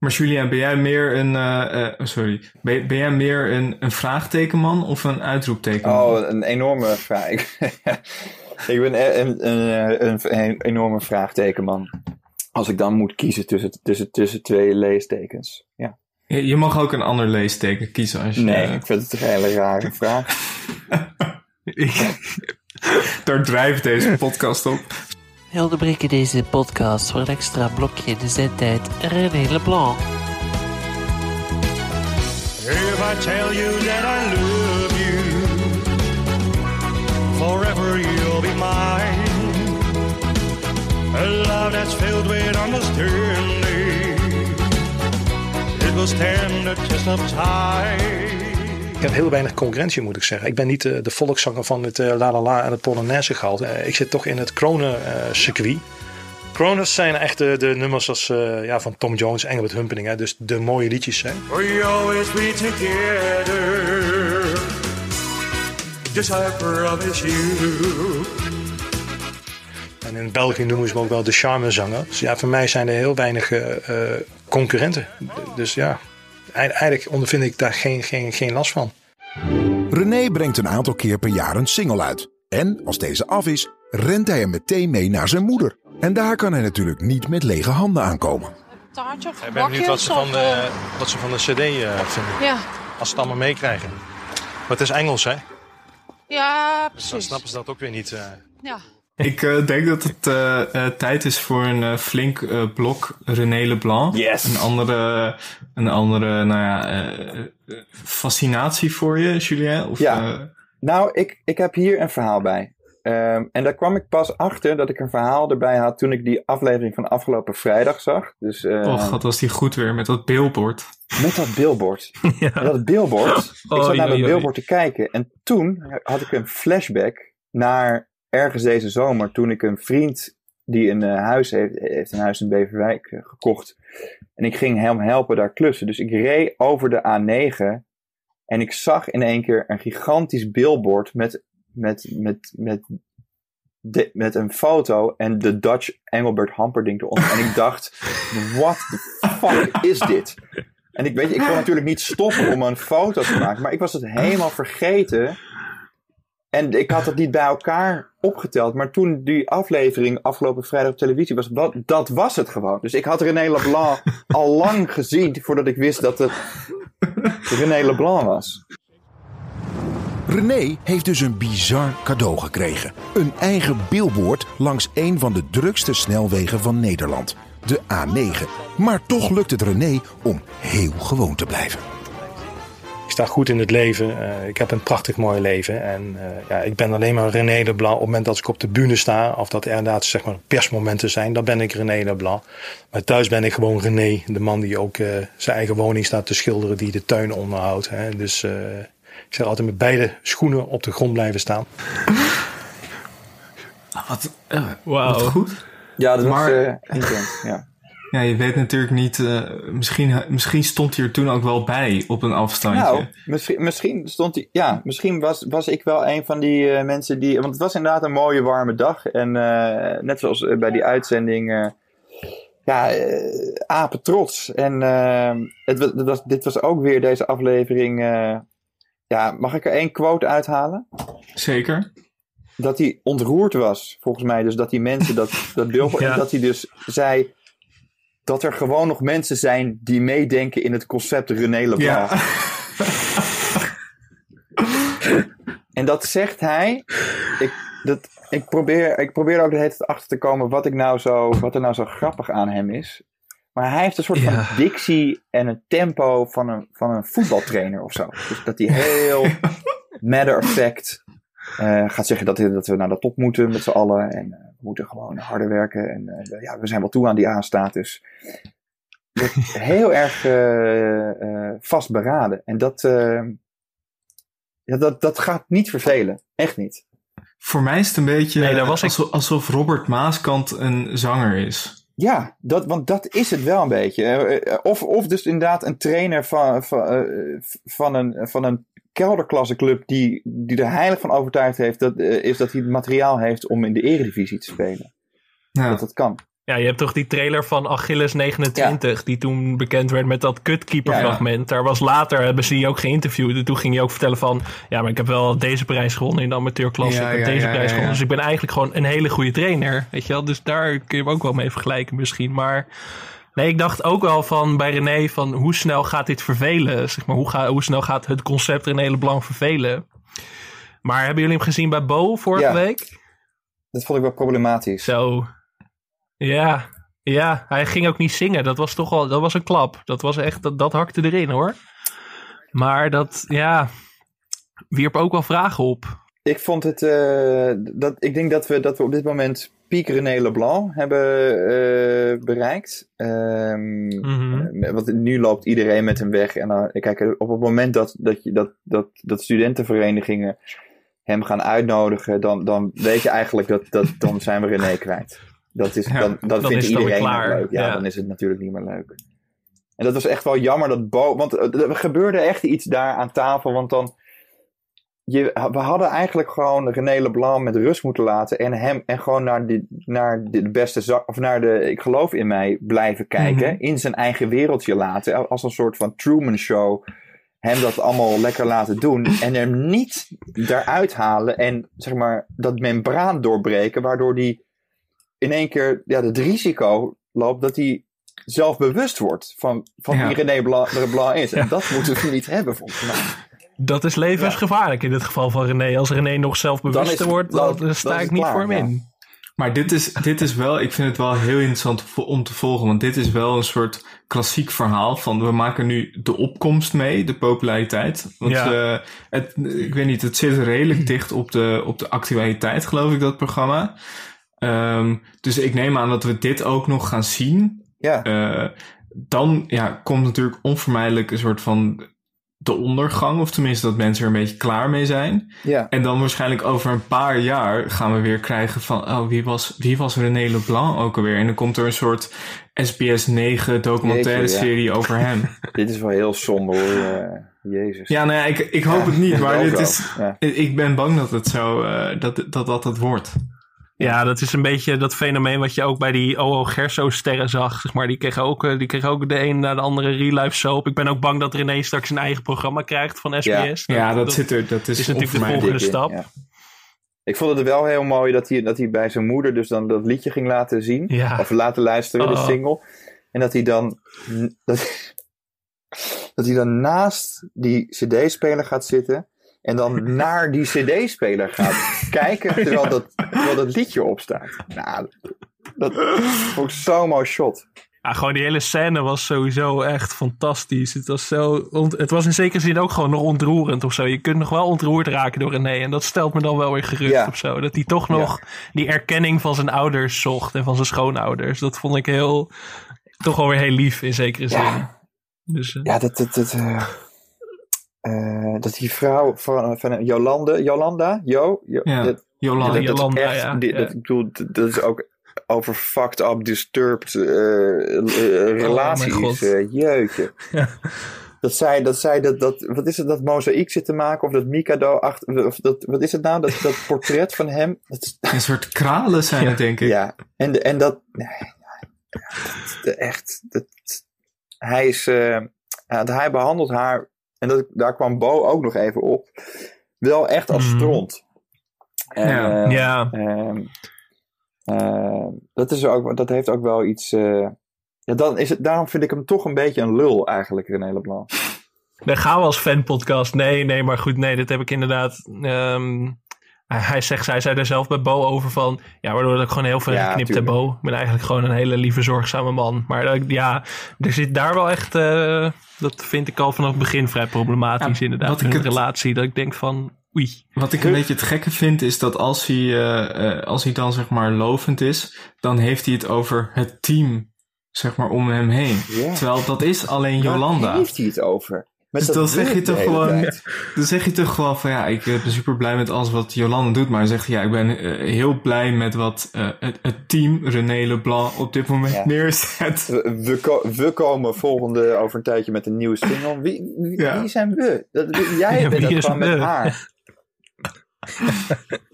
Maar Julian, ben jij meer een, uh, uh, sorry, ben, ben, jij meer een, een vraagtekenman of een uitroeptekenman? Oh, een enorme vraag. ik ben een, een, een, een, enorme vraagtekenman. Als ik dan moet kiezen tussen, tussen, tussen twee leestekens. Ja. Je, je mag ook een ander leesteken kiezen als je... Nee, ik vind het een hele rare vraag. Daar drijft deze podcast op. Onderbreken deze podcast voor een extra blokje de zendtijd René Leblanc. If I tell you that I love you, forever you'll be mine. A love that's filled with understanding. It will stand the test of time. Ik heb heel weinig concurrentie, moet ik zeggen. Ik ben niet de, de volkszanger van het uh, La La La en het Polonaise gehaald. Uh, ik zit toch in het kronen circuit. Kroners zijn echt de, de nummers als, uh, ja, van Tom Jones, Engelbert Humperdinck. Hè? Dus de mooie liedjes. Hè? We always be together. Just I promise you. En in België noemen ze hem ook wel de charmezanger. Dus ja, voor mij zijn er heel weinig uh, concurrenten. Dus ja, eigenlijk ondervind ik daar geen, geen, geen last van. René brengt een aantal keer per jaar een single uit. En als deze af is, rent hij er meteen mee naar zijn moeder. En daar kan hij natuurlijk niet met lege handen aankomen. Taartje of Ik ben benieuwd wat ze, van de, wat ze van de cd uh, vinden. Ja. Als ze het allemaal meekrijgen. Maar het is Engels, hè? Ja, precies. Dus dan snappen ze dat ook weer niet. Uh... Ja. Ik uh, denk dat het uh, uh, tijd is voor een flink blok René Leblanc. Yes. Een andere, een andere nou ja, fascinatie voor je, Julien? Of, ja. Nou, ik, ik heb hier een verhaal bij. Um, en daar kwam ik pas achter dat ik een verhaal erbij had toen ik die aflevering van afgelopen vrijdag zag. Dus, uh, oh god, was die goed weer met dat billboard. Met dat billboard. ja. Met dat billboard. Oh, ik zat naar dat billboard te kijken en toen had ik een flashback naar ergens deze zomer toen ik een vriend die een uh, huis heeft, heeft een huis in Beverwijk uh, gekocht. En ik ging hem helpen daar klussen. Dus ik reed over de A9 en ik zag in één keer een gigantisch billboard met, met, met, met, de, met een foto en de Dutch Engelbert Hamperding eronder. en ik dacht, what the fuck is dit? En ik weet je, ik kon natuurlijk niet stoppen om een foto te maken, maar ik was het helemaal vergeten. En ik had het niet bij elkaar opgeteld. Maar toen die aflevering afgelopen vrijdag op televisie was, wat, dat was het gewoon. Dus ik had René Leblanc al lang gezien voordat ik wist dat het René Leblanc was. René heeft dus een bizar cadeau gekregen. Een eigen billboard langs een van de drukste snelwegen van Nederland. De A9. Maar toch lukt het René om heel gewoon te blijven. Ik sta goed in het leven. Uh, ik heb een prachtig mooi leven. En uh, ja, ik ben alleen maar René Leblanc. Op het moment dat ik op de bühne sta, of dat er inderdaad zeg maar, persmomenten zijn, dan ben ik René Leblanc. Maar thuis ben ik gewoon René, de man die ook uh, zijn eigen woning staat te schilderen, die de tuin onderhoudt. Hè. Dus ik zeg altijd met beide schoenen op de grond blijven staan. Wat, wow. wat goed. Ja, dat maar, was ja. Ja, je weet natuurlijk niet. Uh, misschien, misschien stond hij er toen ook wel bij op een afstandje. Nou, misschien, misschien stond hij. Ja, misschien was, was ik wel een van die uh, mensen die. Want het was inderdaad een mooie warme dag. En uh, net zoals bij die uitzending. ja, apen trots. En het, het was, dit was ook weer deze aflevering. ja, mag ik er één quote uithalen? Zeker. Dat hij ontroerd was, volgens mij. Dus dat die mensen dat, dat beeld. ja. dat hij dus zei dat er gewoon nog mensen zijn die meedenken in het concept René Leblanc. Ja. en dat zegt hij. Ik, dat, ik, probeer, ik probeer ook de hele tijd achter te komen wat, ik nou zo, wat er nou zo grappig aan hem is. Maar hij heeft een soort van dictie en een tempo van een, van een voetbaltrainer of zo. Dus dat hij heel matter of fact uh, gaat zeggen dat, dat we naar de top moeten met z'n allen. En uh, we moeten gewoon harder werken. En uh, ja, we zijn wel toe aan die A-status. heel erg vastberaden. En dat, ja, dat, dat gaat niet vervelen. Echt niet. Voor mij is het een beetje nee, was alsof, alsof Robert Maaskant een zanger is. Ja, dat, want dat is het wel een beetje. Of, of dus inderdaad een trainer van, van, van, een, van een kelderklasseclub die, die er heilig van overtuigd heeft, dat, uh, is dat hij het materiaal heeft om in de eredivisie te spelen. Ja. Dat dat kan. Ja, je hebt toch die trailer van Achilles 29, die toen bekend werd met dat kutkeeper fragment. Daar was later, hebben ze die ook geïnterviewd. En toen ging hij ook vertellen van, ja, maar ik heb wel deze prijs gewonnen in de amateurklasse. ik heb deze prijs gewonnen. Dus ik ben eigenlijk gewoon een hele goede trainer. Weet je wel, dus daar kun je hem ook wel mee vergelijken misschien. Maar Nee, ik dacht ook wel van bij René van hoe snel gaat dit vervelen? Zeg maar, hoe, ga, hoe snel gaat het concept René Leblanc vervelen? Maar hebben jullie hem gezien bij Bo vorige ja, week? Dat vond ik wel problematisch. Zo. Ja, ja, hij ging ook niet zingen. Dat was toch wel, dat was een klap. Dat was echt, dat, dat hakte erin hoor. Maar dat, ja, wierp ook wel vragen op. Ik vond het, uh, dat, ik denk dat we, dat we op dit moment piek René Leblanc hebben uh, bereikt. Um. Want nu loopt iedereen met hem weg. En dan, kijk, op het moment dat, dat, je, dat, dat, dat studentenverenigingen hem gaan uitnodigen, dan, dan weet je eigenlijk dat, dat dan zijn we René kwijt. Dat, is, Ja, dan, dat dan vindt iedereen leuk. Ja, Ja. dan is het natuurlijk niet meer leuk. En dat was echt wel jammer dat Bo. Want eh, er gebeurde echt iets daar aan tafel. Want dan. Je, we hadden eigenlijk gewoon René Leblanc met rust moeten laten. En hem en gewoon naar de, naar de beste zak. Of naar de Ik geloof in mij blijven kijken. Mhm. In zijn eigen wereldje laten. Als een soort van Truman Show. Hem dat allemaal lekker laten doen. En hem niet daaruit halen. En zeg maar dat membraan doorbreken. Waardoor die in één keer ja, het risico loopt dat hij zelfbewust wordt van, van Ja. wie René Blanc, Blanc is. En dat moeten we niet hebben, volgens mij. Dat is levensgevaarlijk in dit geval van René. Als René nog zelfbewuster wordt, dan- dan, sta dan ik het niet klaar, voor hem ja. in. Maar dit is, dit is wel, ik vind het wel heel interessant om te volgen. Want dit is wel een soort klassiek verhaal van we maken nu de opkomst mee, de populariteit. Want Ja. eh, het, ik weet niet, het zit redelijk dicht op de, op de actualiteit, geloof ik, dat programma. Ehm, dus ik neem aan dat we dit ook nog gaan zien. Ja. Eh, dan ja, komt natuurlijk onvermijdelijk een soort van de ondergang. Of tenminste dat mensen er een beetje klaar mee zijn. Ja. En dan waarschijnlijk over een paar jaar gaan we weer krijgen van... oh, wie was, wie was René Leblanc ook alweer? En dan komt er een soort SBS 9 documentaire Jeetje, ja. serie over hem. Dit is wel heel somber hoor. Jezus. Ja, nou ja, ik, ik hoop Ja, het niet. Maar dit is, ik ben bang dat het zo... eh, dat, dat dat het wordt. Ja, dat is een beetje dat fenomeen wat je ook bij die OO Gerso-sterren zag. Zeg maar. Die kregen ook, eh, die kregen ook de een na de andere real life soap. Ik ben ook bang dat René straks een eigen programma krijgt van SBS. Ja, dat, zit er. Dat is, is natuurlijk de volgende Dikke, stap. ja. Ik vond het wel heel mooi dat hij, dat hij bij zijn moeder dus dan dat liedje ging laten zien. Ja. Of laten luisteren, de Oh. single. En dat hij dan... Dat, dat hij dan naast die cd-speler gaat zitten. En dan naar die cd-speler gaat kijken terwijl, dat, terwijl dat liedje opstaat. Nou, dat vond ik zo'n mooi shot. Ja, gewoon die hele scène was sowieso echt fantastisch. Het was, zo, het was in zekere zin ook gewoon nog ontroerend of zo. Je kunt nog wel ontroerd raken door René. En dat stelt me dan wel weer gerust Ja. of zo. Dat hij toch nog die erkenning van zijn ouders zocht en van zijn schoonouders. Dat vond ik heel, toch wel weer heel lief in zekere zin. Ja. Dus, eh, Ja, dat, dat, dat, eh, eh, dat die vrouw van, van Jolande, Jolanda, Jo, Jo- Ja, dat- Jolanda. dat, dat is Jolanda, echt, ja. dat, ik bedoel, dat is ook over fucked up, disturbed eh, relaties. Oh, jeetje. Dat zij, dat zij dat, dat, wat is het, dat mozaïek zit te maken, of dat Mikado achter, of dat, wat is het nou, dat, dat portret van hem. Dat, Een soort kralen zijn het, denk ik. ja, en, en dat, nee, dat, echt, dat, hij is, hij behandelt haar, en dat, daar kwam Bo ook nog even op, wel echt als Mhm. stront. En, Ja. eh, ja. ehm, eh, dat, is ook, dat heeft ook wel iets, eh, ja, dan is het, daarom vind ik hem toch een beetje een lul eigenlijk, René Leblanc. Dan gaan we als fanpodcast. Nee, nee, maar goed, nee, dat heb ik inderdaad. ehm, hij- zegt, zij zei er zelf bij Bo over van. Ja, waardoor dat ik gewoon heel veel Ja, geknipt heb, tuurlijk. Bo. Ik ben eigenlijk gewoon een hele lieve, zorgzame man. Maar dat ik- ja, er zit daar wel echt. eh, dat vind ik al vanaf het begin vrij problematisch, Ja, inderdaad. wat In ik een relatie. Dat ik denk van. Oei. Wat ik een beetje het gekke vind, is dat als hij, eh, eh, als hij dan zeg maar lovend is, dan heeft hij het over het team, zeg maar, om hem heen. Terwijl dat is alleen Jolanda. Waar heeft hij het over? Met Dus dan zeg je toch gewoon, dan zeg je toch gewoon van ja, ik eh, ben super blij met alles wat Jolanda doet, maar dan zegt hij ja, ik ben eh, heel blij met wat eh, het, het team René Leblanc op dit moment Ja. neerzet. We, we, ko- we komen volgende over een tijdje met een nieuwe single. Wie, wie, Ja. wie zijn we? Dat, jij Ja, bent dat gewoon met haar.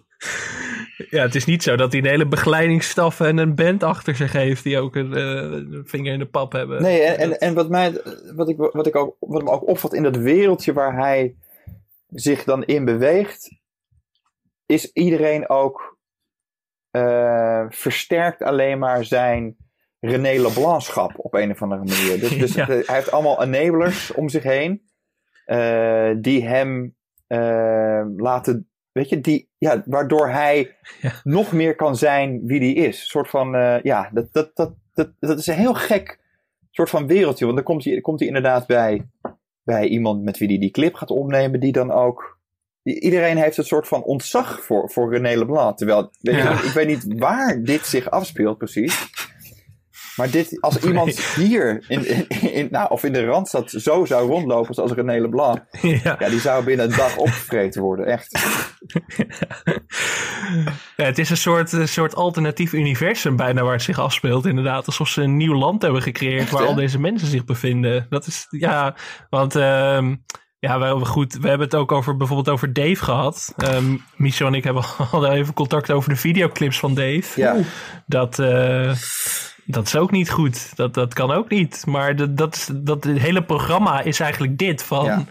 Ja, het is niet zo dat hij een hele begeleidingsstaf en een band achter zich heeft. die ook een, eh, vinger in de pap hebben. Nee, en, en, en wat, mij, wat, ik, wat, ik ook, wat me ook opvalt in dat wereldje waar hij zich dan in beweegt, is iedereen ook eh, versterkt alleen maar zijn René Leblancschap op een of andere manier. Dus, dus Ja. hij heeft allemaal enablers om zich heen eh, die hem laten, weet je, die, ja, waardoor hij Ja. nog meer kan zijn wie die is. Een soort van, eh, ja, dat, dat, dat, dat, dat is een heel gek soort van wereldje. Want dan komt hij, komt hij inderdaad bij, bij iemand met wie hij die clip gaat opnemen, die dan ook. Iedereen heeft een soort van ontzag voor, voor René Leblanc. Terwijl, weet je, Ja. ik weet niet waar dit zich afspeelt precies. Maar dit, als iemand hier in, in, in, nou, of in de Randstad zo zou rondlopen zoals René Leblanc, ja. ja die zou binnen een dag opgevreten worden, echt. Ja, het is een soort, een soort alternatief universum bijna waar het zich afspeelt, inderdaad. Alsof ze een nieuw land hebben gecreëerd waar al deze mensen zich bevinden. Dat is, ja, want... Uh, ja, we, goed, we hebben het ook over bijvoorbeeld over Dave gehad. Um, Michel en ik hebben al even contact over de videoclips van Dave. Ja. Dat, uh, dat is ook niet goed. Dat, dat kan ook niet. Maar dat, dat, dat het hele programma is eigenlijk dit van... Ja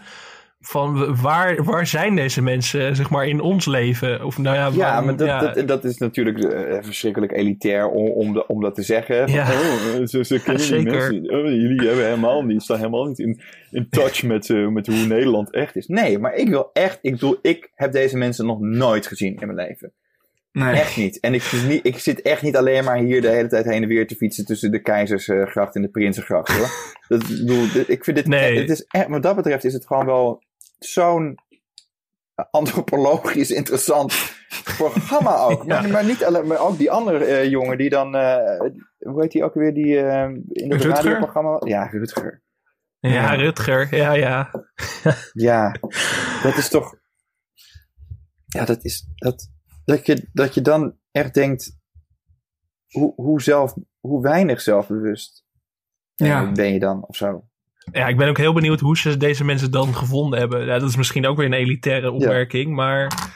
van waar, waar zijn deze mensen, zeg maar, in ons leven? Of, nou ja, ja, maar dat, Dat, dat is natuurlijk uh, verschrikkelijk elitair om, om, de, om dat te zeggen. Ja. oh, ze, ze kennen die mensen. Oh, jullie hebben helemaal niet, staan helemaal niet in, in touch met, uh, met hoe Nederland echt is. Nee, maar ik wil echt, ik bedoel, ik heb deze mensen nog nooit gezien in mijn leven. Nee. Echt niet. En ik, ik zit echt niet alleen maar hier de hele tijd heen en weer te fietsen tussen de Keizersgracht en de Prinsengracht. Hoor. dat, bedoel, ik vind dit, nee. het is echt, wat dat betreft is het gewoon wel zo'n antropologisch interessant programma ook. ja. maar, maar, niet alleen, maar ook die andere uh, jongen die dan, uh, hoe heet die ook weer, die uh, in het radioprogramma. Ja, Rutger. Ja, ja, Rutger, ja, ja. ja, dat is toch, ja, dat is, dat, dat je, dat je dan echt denkt, hoe, hoe zelf, hoe weinig zelfbewust ja. ben je dan of zo. Ja, ik ben ook heel benieuwd hoe ze deze mensen dan gevonden hebben. Ja, dat is misschien ook weer een elitaire opmerking, maar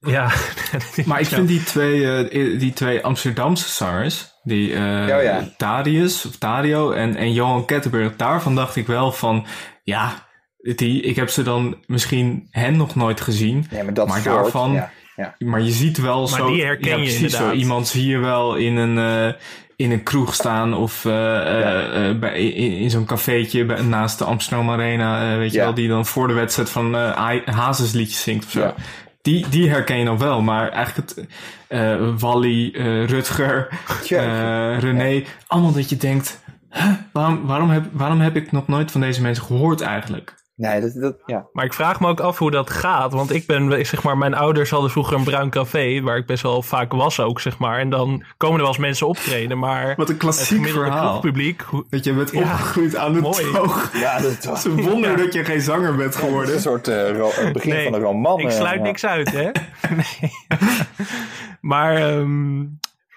ja. maar ik vind die twee, uh, die twee Amsterdamse zangers, die uh, oh, ja. Darius of Dario en, en Johan Kettenburg, daarvan dacht ik wel van, ja, die, ik heb ze dan misschien hen nog nooit gezien. Ja, maar dat maar soort, daarvan, ja, ja. maar je ziet wel maar zo, die herken ja, je precies zo iemand zie je wel in een, uh, in een kroeg staan of uh, ja. uh, bij, in, in zo'n cafeetje bij, naast de Amsterdam Arena, weet je wel, die dan voor de wedstrijd van uh, Hazes liedjes zingt of zo. Ja. Die, die herken je nog wel, maar eigenlijk het uh, Wally, uh, Rutger, uh, René, allemaal dat je denkt, huh, waarom, waarom, heb, waarom heb ik nog nooit van deze mensen gehoord eigenlijk? Nee, dat, dat, ja. Maar ik vraag me ook af hoe dat gaat. Want ik ben, zeg maar, mijn ouders hadden vroeger een bruin café. Waar ik best wel vaak was ook, zeg maar. En dan komen er wel eens mensen optreden. Maar Wat een klassiek verhaal. publiek. Dat je bent Ja, opgegroeid aan de mooi. toog. Ja, dat Het is een wonder Ja. dat je geen zanger bent Het is geworden. een soort eh, het begin Nee, van een roman. Ik eh, sluit ja. niks uit, hè? nee. maar, ehm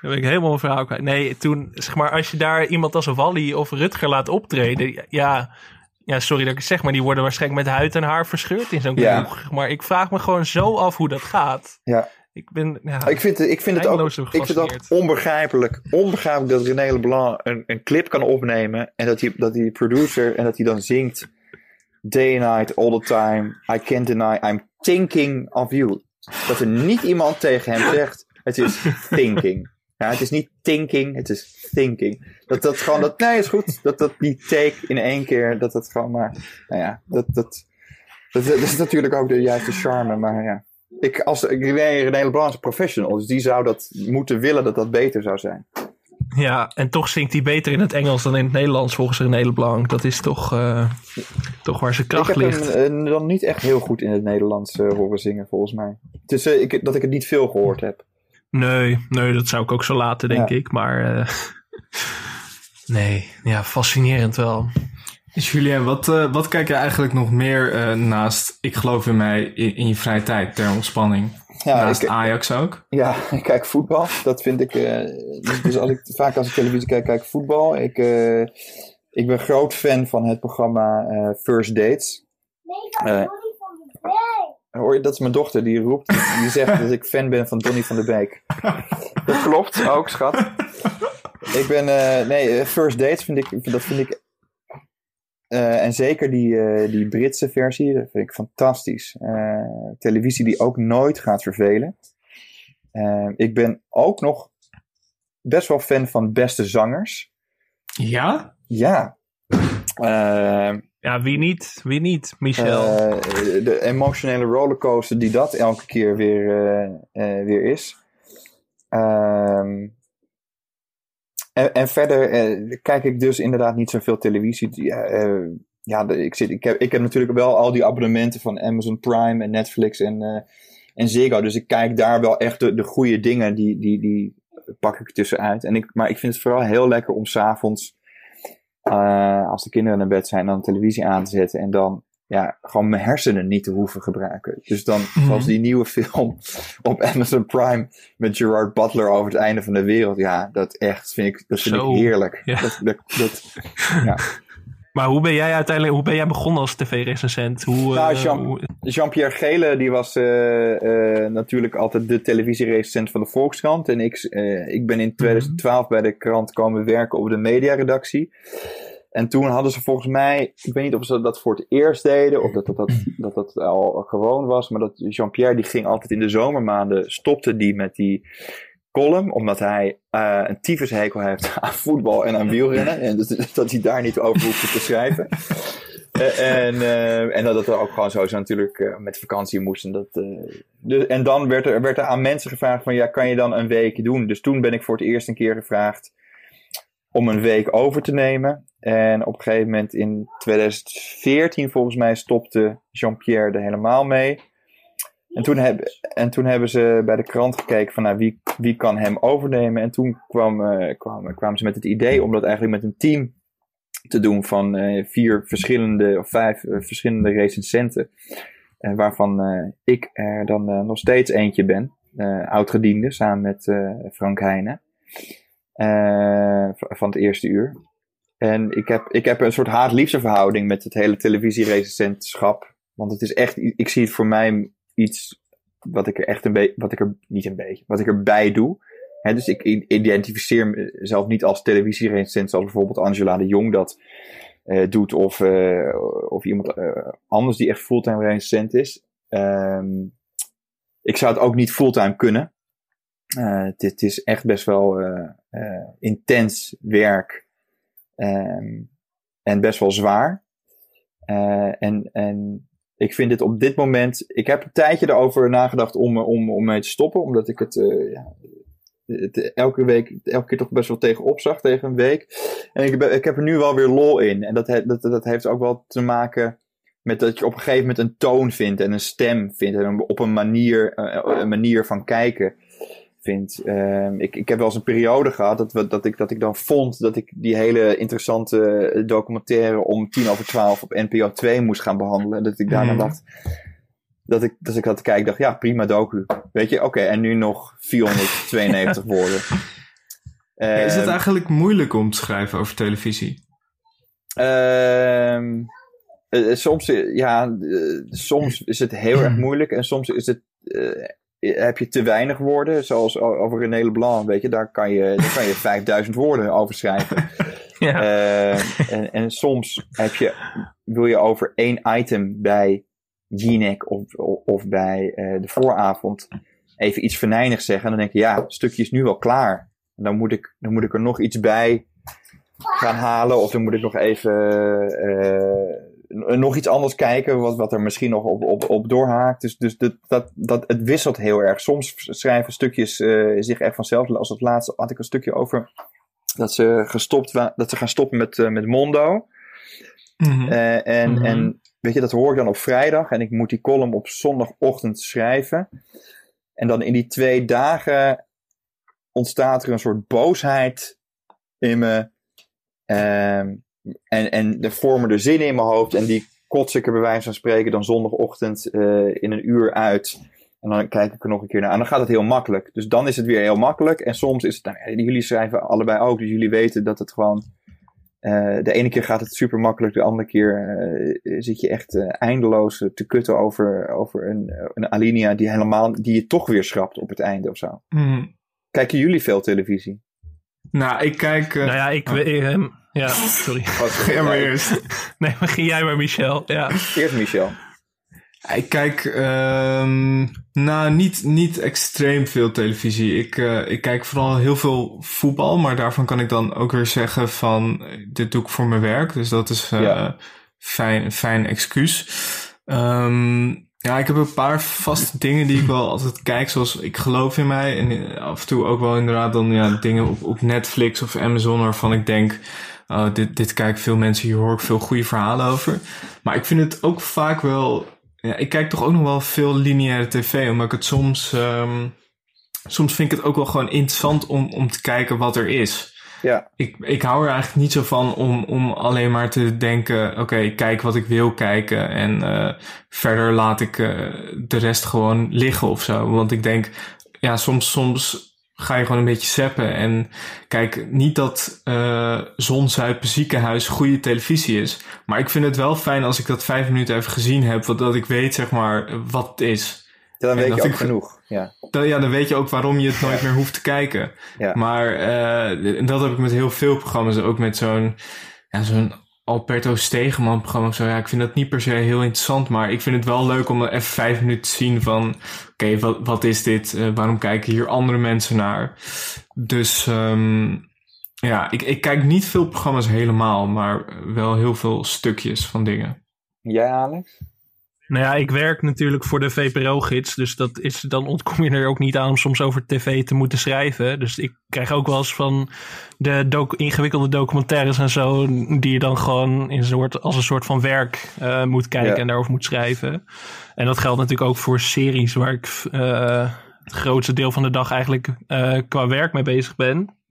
dan ben ik helemaal mijn verhaal kwijt. Nee, toen, zeg maar, als je daar iemand als een Wally of Rutger laat optreden, ja, ja, sorry dat ik het zeg, maar die worden waarschijnlijk met huid en haar verscheurd in zo'n Ja. kroeg. Maar ik vraag me gewoon zo af hoe dat gaat. Ja. Ik ben, ja, Ik vind, het- ik vind het ook ik vind gefascineerd. onbegrijpelijk. Onbegrijpelijk dat René Leblanc een, een clip kan opnemen. En dat die, dat die producer en dat hij dan zingt. Day and night, all the time. I can't deny, I'm thinking of you. Dat er niet iemand tegen hem zegt. Het is thinking. Ja, het is niet thinking, het is thinking. Dat dat gewoon, dat, nee, is goed. Dat dat die take in één keer, dat dat gewoon maar, nou ja, dat, dat, dat, dat is natuurlijk ook de juiste charme, maar ja. Ik, als René, René Leblanc is een professional, dus die zou dat moeten willen dat dat beter zou zijn. Ja, en toch zingt hij beter in het Engels dan in het Nederlands volgens René Leblanc. Dat is toch, eh, toch waar zijn kracht ik heb ligt. hem eh, dan niet echt heel goed in het Nederlands eh, horen zingen, volgens mij. Eh, ik, dat ik het niet veel gehoord heb. Nee, nee, dat zou ik ook zo laten, denk Ja. ik. Maar eh, nee, ja, fascinerend wel. Dus Julien, wat, eh, wat kijk je eigenlijk nog meer eh, naast Ik geloof in mij in, in je vrije tijd ter ontspanning? Ja, naast ik- Ajax ook? Ja, ik kijk voetbal. Dat vind ik. eh, dus als ik vaak als ik televisie kijk, kijk ik voetbal. Ik, eh, ik ben groot fan van het programma eh, First Dates. Hoor je, dat is mijn dochter die roept. Die zegt dat ik fan ben van Donny van der Beek. Dat klopt ook, schat. Ik ben. eh, nee, eh, First Dates vind ik. Dat vind ik. eh, en zeker die, eh, die Britse versie, dat vind ik fantastisch. Eh, televisie die ook nooit gaat vervelen. Ik ben ook nog best wel fan van beste zangers. Ja? Ja. Ja, wie niet? Wie niet, Michel? eh, de emotionele rollercoaster die dat elke keer weer, eh, eh, weer is. Ehm, en, en verder kijk ik dus inderdaad niet zoveel televisie. Ja, ik, zit, ik, heb, ik heb natuurlijk wel al die abonnementen van Amazon Prime en Netflix en, en Ziggo. Dus ik kijk daar wel echt de, de goede dingen die, die, die pak ik tussenuit. En ik, maar ik vind het vooral heel lekker om s'avonds, uh, als de kinderen naar bed zijn, dan televisie aan te zetten. En dan ja, gewoon mijn hersenen niet te hoeven gebruiken. Dus dan, mm zoals die nieuwe film op Amazon Prime met Gerard Butler over het einde van de wereld. Ja, dat echt vind ik, dat vind ik heerlijk. Ja. Dat, dat, dat, ja. Maar hoe ben jij uiteindelijk hoe ben jij begonnen als tv-recensent? Nou, Jean, Jean-Pierre Gele die was uh, uh, natuurlijk altijd de televisierecensent van de Volkskrant. En ik, uh, ik ben in 2012 bij de krant komen werken op de mediaredactie. En toen hadden ze volgens mij, ik weet niet of ze dat voor het eerst deden of dat dat, dat, dat, dat al gewoon was, maar dat Jean-Pierre die ging altijd in de zomermaanden, stopte die met die column, omdat hij uh, een tyfushekel heeft aan voetbal en aan wielrennen. En dat, dat hij daar niet over hoefde te schrijven. Uh, en, uh, en dat het er ook gewoon zo natuurlijk met vakantie moest. En, dat, dus, en dan werd er, werd er aan mensen gevraagd van, ja, kan je dan een week doen? Dus toen ben ik voor het eerst een keer gevraagd om een week over te nemen. En op een gegeven moment in 2014 volgens mij stopte Jean-Pierre er helemaal mee. En toen, heb, en toen hebben ze bij de krant gekeken van nou, wie, wie kan hem overnemen. En toen kwam, uh, kwam, kwamen ze met het idee om dat eigenlijk met een team te doen van uh, vier verschillende of vijf uh, verschillende recensenten. waarvan ik er dan nog steeds eentje ben. oud-gediende samen met Frank Heijnen. van het eerste uur. En ik heb, ik heb een soort haat-liefde verhouding met het hele televisierecensentschap. Want het is echt, ik zie het voor mij iets wat ik er echt een beetje, wat ik er niet een beetje, wat ik erbij doe. Dus ik identificeer mezelf niet als televisierecensent zoals bijvoorbeeld Angela de Jong dat uh, doet. Of, uh, of iemand uh, anders die echt fulltime recensent is. Um, ik zou het ook niet fulltime kunnen. het is echt best wel intens werk. Um, en best wel zwaar. en, en ik vind het op dit moment. Ik heb een tijdje erover nagedacht om, om, om mee te stoppen. Omdat ik het, uh, ja, het elke week, elke keer toch best wel tegenop zag tegen een week. En ik, ik heb er nu wel weer lol in. En dat, dat, dat heeft ook wel te maken met dat je op een gegeven moment een toon vindt en een stem vindt. En op een manier, een manier van kijken vind. Uh, ik, ik heb wel eens een periode gehad dat, dat, ik, dat ik dan vond dat ik die hele interessante documentaire om tien over twaalf op NPO 2 moest gaan behandelen. Dat ik daarna mm. dacht, dat ik, dat ik had te kijken, dacht, ja, prima docu. Weet je, oké, en nu nog 492 woorden. Uh, is het eigenlijk moeilijk om te schrijven over televisie? Uh, soms, ja, soms is het heel erg moeilijk en soms is het heb je te weinig woorden, zoals over René Leblanc, weet je, daar kan je, daar kan je 5000 woorden over schrijven. Ja. Uh, en, en soms heb je, wil je over één item bij Jinek of, of, bij uh, de vooravond even iets venijnigs zeggen. En dan denk je, ja, het stukje is nu wel klaar. En dan moet ik, dan moet ik er nog iets bij gaan halen. Of dan moet ik nog even uh, nog iets anders kijken, wat, wat er misschien nog op, op, op doorhaakt. Dus, dus dat, dat, dat, het wisselt heel erg. Soms schrijven stukjes uh, zich echt vanzelf. Als het laatste had ik een stukje over dat ze, gestopt dat ze gaan stoppen met, uh, met Mondo. Mm -hmm. uh, en, mm -hmm. en weet je, dat hoor ik dan op vrijdag. En ik moet die column op zondagochtend schrijven. En dan in die twee dagen ontstaat er een soort boosheid in me. Uh, en, en er vormen er zinnen in mijn hoofd en die kots ik er bij wijze van spreken dan zondagochtend uh, in een uur uit. En dan kijk ik er nog een keer naar. En dan gaat het heel makkelijk. Dus dan is het weer heel makkelijk. En soms is het, nou, jullie schrijven allebei ook, dus jullie weten dat het gewoon. Uh, de ene keer gaat het super makkelijk, de andere keer uh, zit je echt eindeloos te kutten over, over een, een alinea die helemaal, die je toch weer schrapt op het einde of zo. Mm. Kijken jullie veel televisie? Nou, ik kijk. nou ja, ik. Oh. Ja, sorry. Ga maar eerst. Nee, maar ging jij maar, Michel. Ja. Eerst Michel. Ik kijk um, nou, niet, niet extreem veel televisie. Ik, uh, ik kijk vooral heel veel voetbal, maar daarvan kan ik dan ook weer zeggen van dit doe ik voor mijn werk. Dus dat is uh, ja. fijn, fijn excuus. Um, ja, ik heb een paar vaste dingen die ik wel altijd kijk, zoals ik geloof in mij. En af en toe ook wel inderdaad dan ja, dingen op, op Netflix of Amazon waarvan ik denk oh, dit, dit kijken veel mensen, hier hoor ik veel goede verhalen over. Maar ik vind het ook vaak wel, ja, ik kijk toch ook nog wel veel lineaire tv, omdat ik het soms, um, soms vind ik het ook wel gewoon interessant om, om te kijken wat er is. Ja. Ik, ik hou er eigenlijk niet zo van om, om alleen maar te denken: oké, kijk wat ik wil kijken. En uh, verder laat ik uh, de rest gewoon liggen of zo. Want ik denk, ja, soms, soms ga je gewoon een beetje seppen. En kijk, niet dat uh, Zonzuipen ziekenhuis goede televisie is. Maar ik vind het wel fijn als ik dat vijf minuten even gezien heb. Dat ik weet, zeg maar, wat het is. Dan weet je ook ik- genoeg. Ja. Dan, ja, dan weet je ook waarom je het nooit meer hoeft te kijken. Ja. Maar uh, en dat heb ik met heel veel programma's. Ook met zo'n ja, zo'n Alberto Stegeman programma of zo. Ja, ik vind dat niet per se heel interessant. Maar ik vind het wel leuk om er even vijf minuten te zien van... Oké, wat, wat is dit? Uh, waarom kijken hier andere mensen naar? Dus um, ja, ik, ik kijk niet veel programma's helemaal. Maar wel heel veel stukjes van dingen. Jij, Alex? Nou ja, ik werk natuurlijk voor de VPRO-gids. Dus dat is, dan ontkom je er ook niet aan om soms over tv te moeten schrijven. Dus ik krijg ook wel eens van de ingewikkelde documentaires en zo. Die je dan gewoon in soort, als een soort van werk uh, moet kijken ja. en daarover moet schrijven. En dat geldt natuurlijk ook voor series waar ik uh, het grootste deel van de dag eigenlijk uh, qua werk mee bezig ben.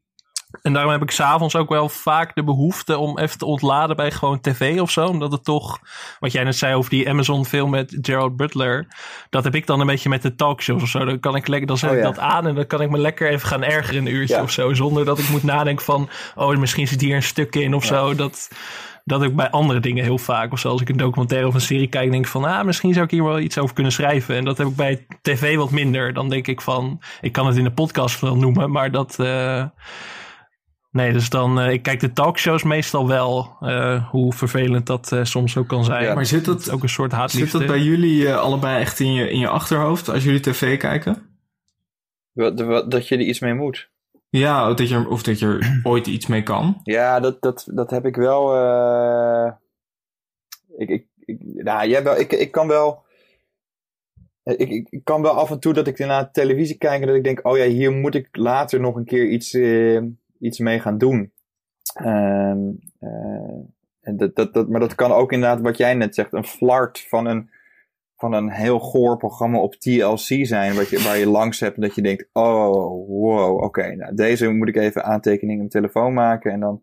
En daarom heb ik s'avonds ook wel vaak de behoefte om even te ontladen bij gewoon tv of zo. Omdat het toch, wat jij net zei over die Amazon film met Gerald Butler. Dat heb ik dan een beetje met de talkshows of zo. Dan kan ik lekker, dan zet Oh, ik dat aan en dan kan ik me lekker even gaan ergeren een uurtje Ja. of zo. Zonder dat ik moet nadenken van, oh misschien zit hier een stuk in of zo. Dat, dat ik bij andere dingen heel vaak, of zo als ik een documentaire of een serie kijk, denk ik van, ah, misschien zou ik hier wel iets over kunnen schrijven. En dat heb ik bij tv wat minder. Dan denk ik van, ik kan het in de podcast wel noemen, maar dat... eh, Nee, dus dan, uh, ik kijk de talkshows meestal wel, uh, hoe vervelend dat uh, soms ook kan zijn. Ja, maar zit dat- ook een soort haatliefde. Zit dat bij jullie uh, allebei echt in je, in je achterhoofd als jullie tv kijken? Wat, wat, dat je er iets mee moet. Ja, of dat je, of dat je er ooit iets mee kan. Ja, dat, dat, dat heb ik wel. eh, ik, ik, ik, nou, jij wel ik, ik kan wel. Ik, ik, ik kan wel af en toe dat ik naar televisie kijk en dat ik denk: oh ja, hier moet ik later nog een keer iets, eh, iets mee gaan doen. En dat, dat, dat, maar dat kan ook inderdaad, wat jij net zegt, een flart van een, van een heel goor programma op TLC zijn, wat je, waar je langs hebt en dat je denkt: oh, wow, oké, nou, deze moet ik even aantekeningen in mijn telefoon maken en dan.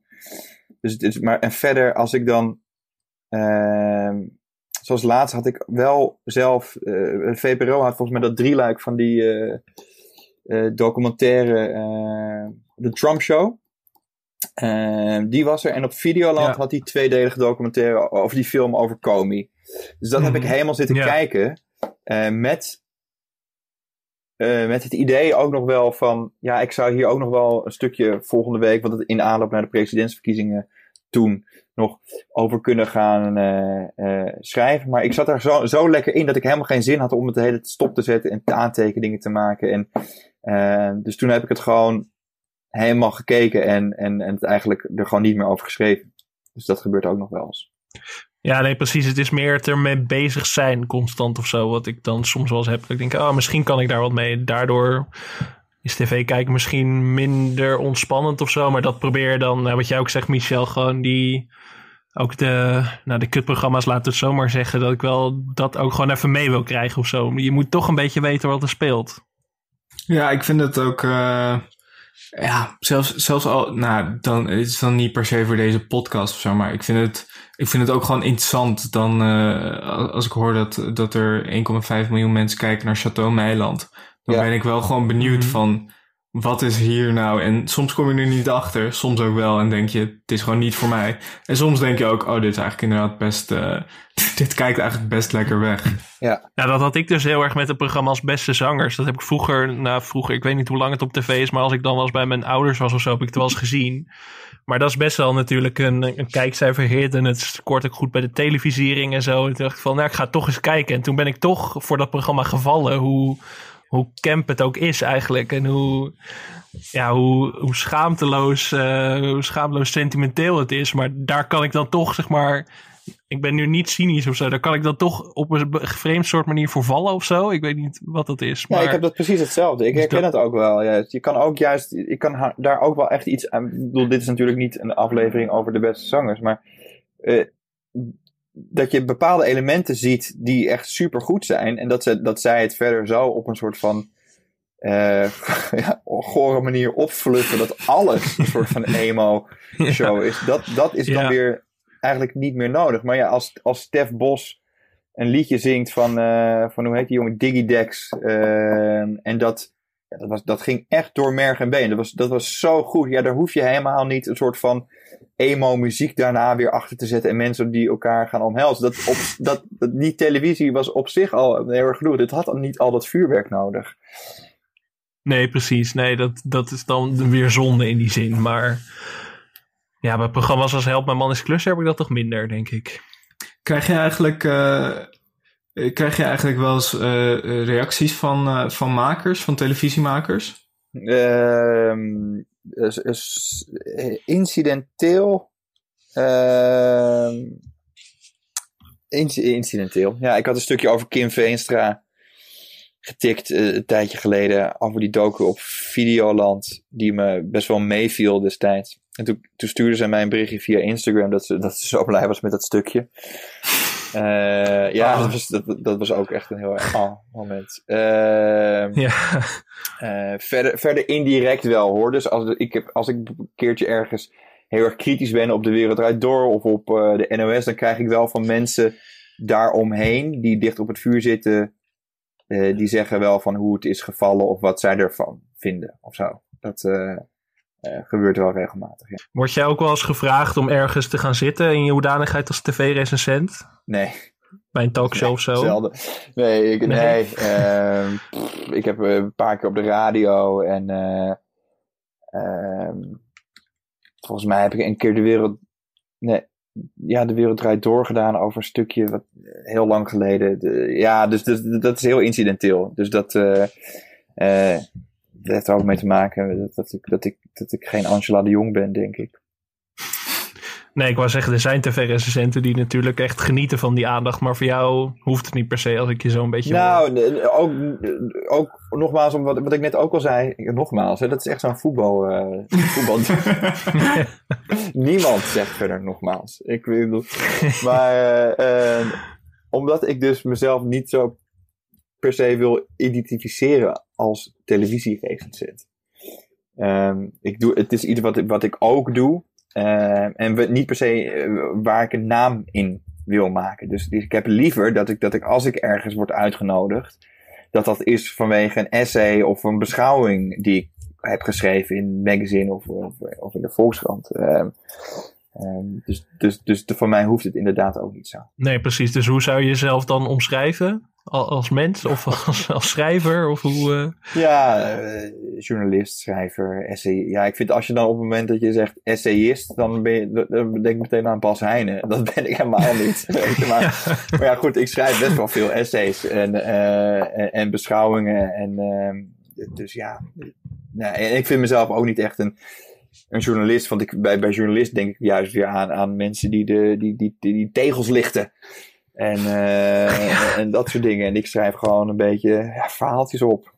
Dus het maar en verder, als ik dan. ehm, zoals laatst had ik wel zelf. eh VPRO had volgens mij dat drieluik van die eh, documentaire. eh The Trump Show. Eh, die was er. En op Videoland Ja. had die tweedelige documentaire over die film over Comey. Dus dat heb ik Mhm. helemaal zitten Ja. kijken. eh, met, eh, met het idee ook nog wel van. Ja, ik zou hier ook nog wel een stukje volgende week. Want het in aanloop naar de presidentsverkiezingen toen nog over kunnen gaan eh, eh, schrijven. Maar ik zat daar zo, zo lekker in dat ik helemaal geen zin had om het de hele tijd stop te zetten en aantekeningen te maken. En, eh, dus toen heb ik het gewoon helemaal gekeken en, en, en het eigenlijk er gewoon niet meer over geschreven. Dus dat gebeurt ook nog wel eens. Ja, nee, precies. Het is meer ermee bezig zijn constant of zo. Wat ik dan soms wel eens heb. Dat ik denk, oh, misschien kan ik daar wat mee. Daardoor is tv kijken misschien minder ontspannend of zo. Maar dat probeer dan, nou, wat jij ook zegt, Michel, gewoon die... Ook de, nou, de kutprogramma's, laten het zomaar zeggen, dat ik wel dat ook gewoon even mee wil krijgen of zo. Je moet toch een beetje weten wat er speelt. Ja, ik vind het ook. eh, ja, zelfs, zelfs al. Nou, dan het is dan niet per se voor deze podcast of zo. Maar ik vind het, ik vind het ook gewoon interessant. Dan, eh, als ik hoor dat, dat er 1,5 miljoen mensen kijken naar Chateau Meiland. Dan Ja. ben ik wel gewoon benieuwd van. Wat is hier nou? En soms kom je er niet achter. Soms ook wel. En denk je, het is gewoon niet voor mij. En soms denk je ook, oh, dit is eigenlijk inderdaad best. eh, dit kijkt eigenlijk best lekker weg. Ja, Nou, dat had ik dus heel erg met het programma als Beste Zangers. Dat heb ik vroeger, nou vroeger, ik weet niet hoe lang het op tv is, maar als ik dan wel eens bij mijn ouders was of zo, heb ik het wel eens gezien. Maar dat is best wel natuurlijk een, een kijkcijferhit en het scoort ook goed bij de televisiering en zo. En toen dacht ik van, nou, ik ga toch eens kijken. En toen ben ik toch voor dat programma gevallen, hoe, hoe camp het ook is eigenlijk. En hoe, ja, hoe, hoe schaamteloos, eh, hoe schaamteloos sentimenteel het is. Maar daar kan ik dan toch, zeg maar, ik ben nu niet cynisch of zo. Daar kan ik dan toch op een vreemd soort manier voor vallen of zo. Ik weet niet wat dat is. Maar Ja, ik heb dat precies hetzelfde. Ik Dus herken het ook wel. Ja. Je kan ook juist, ik kan daar ook wel echt iets aan. Ik bedoel, dit is natuurlijk niet een aflevering over de beste zangers, maar eh, dat je bepaalde elementen ziet die echt super goed zijn en dat, ze, dat zij het verder zo op een soort van uh, ja, gore manier opfluffen dat alles een soort van emo-show is. Dat, dat is dan weer eigenlijk niet meer nodig. Maar ja, als, als Stef Bos een liedje zingt van, uh, van hoe heet die jongen, Diggy Dex. Uh, en dat, ja, dat, was, dat ging echt door merg en been. Dat was, dat was zo goed. Ja, daar hoef je helemaal niet een soort van emo-muziek daarna weer achter te zetten. En mensen die elkaar gaan omhelzen. Dat, op, dat, dat, die televisie was op zich al heel erg genoeg. Het had niet al dat vuurwerk nodig. Nee, precies. Nee, dat, dat is dan weer zonde in die zin. Maar ja, bij programma's als Help Mijn Man is Klus heb ik dat toch minder, denk ik. Krijg je eigenlijk, uh, krijg je eigenlijk wel eens uh, reacties van, uh, van makers, van televisiemakers? Ehm, incidenteel. Ehm, incidenteel. Ja, ik had een stukje over Kim Veenstra getikt uh, een tijdje geleden over die docu op Videoland, die me best wel meeviel destijds. En toen, toen stuurde ze mij een berichtje via Instagram dat ze, dat ze zo blij was met dat stukje. Uh, ja, oh. dat, was, dat, dat, was ook echt een heel erg oh, moment. Uh, ja. Uh, verder, verder indirect wel hoor. Dus als, ik heb, als ik een keertje ergens heel erg kritisch ben op de wereld door of op de NOS, dan krijg ik wel van mensen daaromheen die dicht op het vuur zitten die zeggen wel van hoe het is gevallen of wat zij ervan vinden of zo. Dat uh, uh, gebeurt wel regelmatig. Ja. Word jij ook wel eens gevraagd om ergens te gaan zitten in je hoedanigheid als tv-recensent? Nee. Bij een talkshow nee, of zo? Zelden. Nee, ik, nee. nee ehm, ik heb een paar keer op de radio en ehm, volgens mij heb ik een keer de wereld. Nee, ja, de wereld draait door gedaan over een stukje wat heel lang geleden. De, ja, dus, dus, dat is heel incidenteel. Dus dat, dat heeft er ook mee te maken dat, dat, ik, dat, ik, dat ik geen Angela de Jong ben, denk ik. Nee, ik wou zeggen, er zijn tv-recensenten die natuurlijk echt genieten van die aandacht. Maar voor jou hoeft het niet per se als ik je zo een beetje. Nou, ook, ook nogmaals, om wat, wat ik net ook al zei. Nogmaals, hè, dat is echt zo'n voetbal. Uh, voetbal. Niemand zegt verder nogmaals. Ik bedoel. Maar uh, omdat ik dus mezelf niet zo per se wil identificeren als televisierecensent. Um, ik doe, het is iets wat, wat ik ook doe. Uh, en we, niet per se uh, waar ik een naam in wil maken. Dus, ik heb liever dat ik, dat ik als ik ergens word uitgenodigd, dat dat is vanwege een essay of een beschouwing die ik heb geschreven in een magazine of, of, of in de Volkskrant. Uh, dus, dus, dus de, voor mij hoeft het inderdaad ook niet zo. Nee, precies. Dus hoe zou je jezelf dan omschrijven? Als mens of als, als schrijver? Of hoe, uh... Ja, uh, journalist, schrijver, essay. Ja, ik vind als je dan op het moment dat je zegt essayist, dan, ben je, dan denk ik meteen aan Bas Heijnen. Dat ben ik helemaal niet. maar, ja. maar ja, goed, ik schrijf best wel veel essays en, uh, en, en, beschouwingen. En, ehm, dus ja, nou, en ik vind mezelf ook niet echt een een journalist. Want ik, bij, bij journalist denk ik juist weer aan, aan mensen die, de, die, die, die, die tegels lichten. En, uh, en dat soort dingen. En ik schrijf gewoon een beetje ja, verhaaltjes op.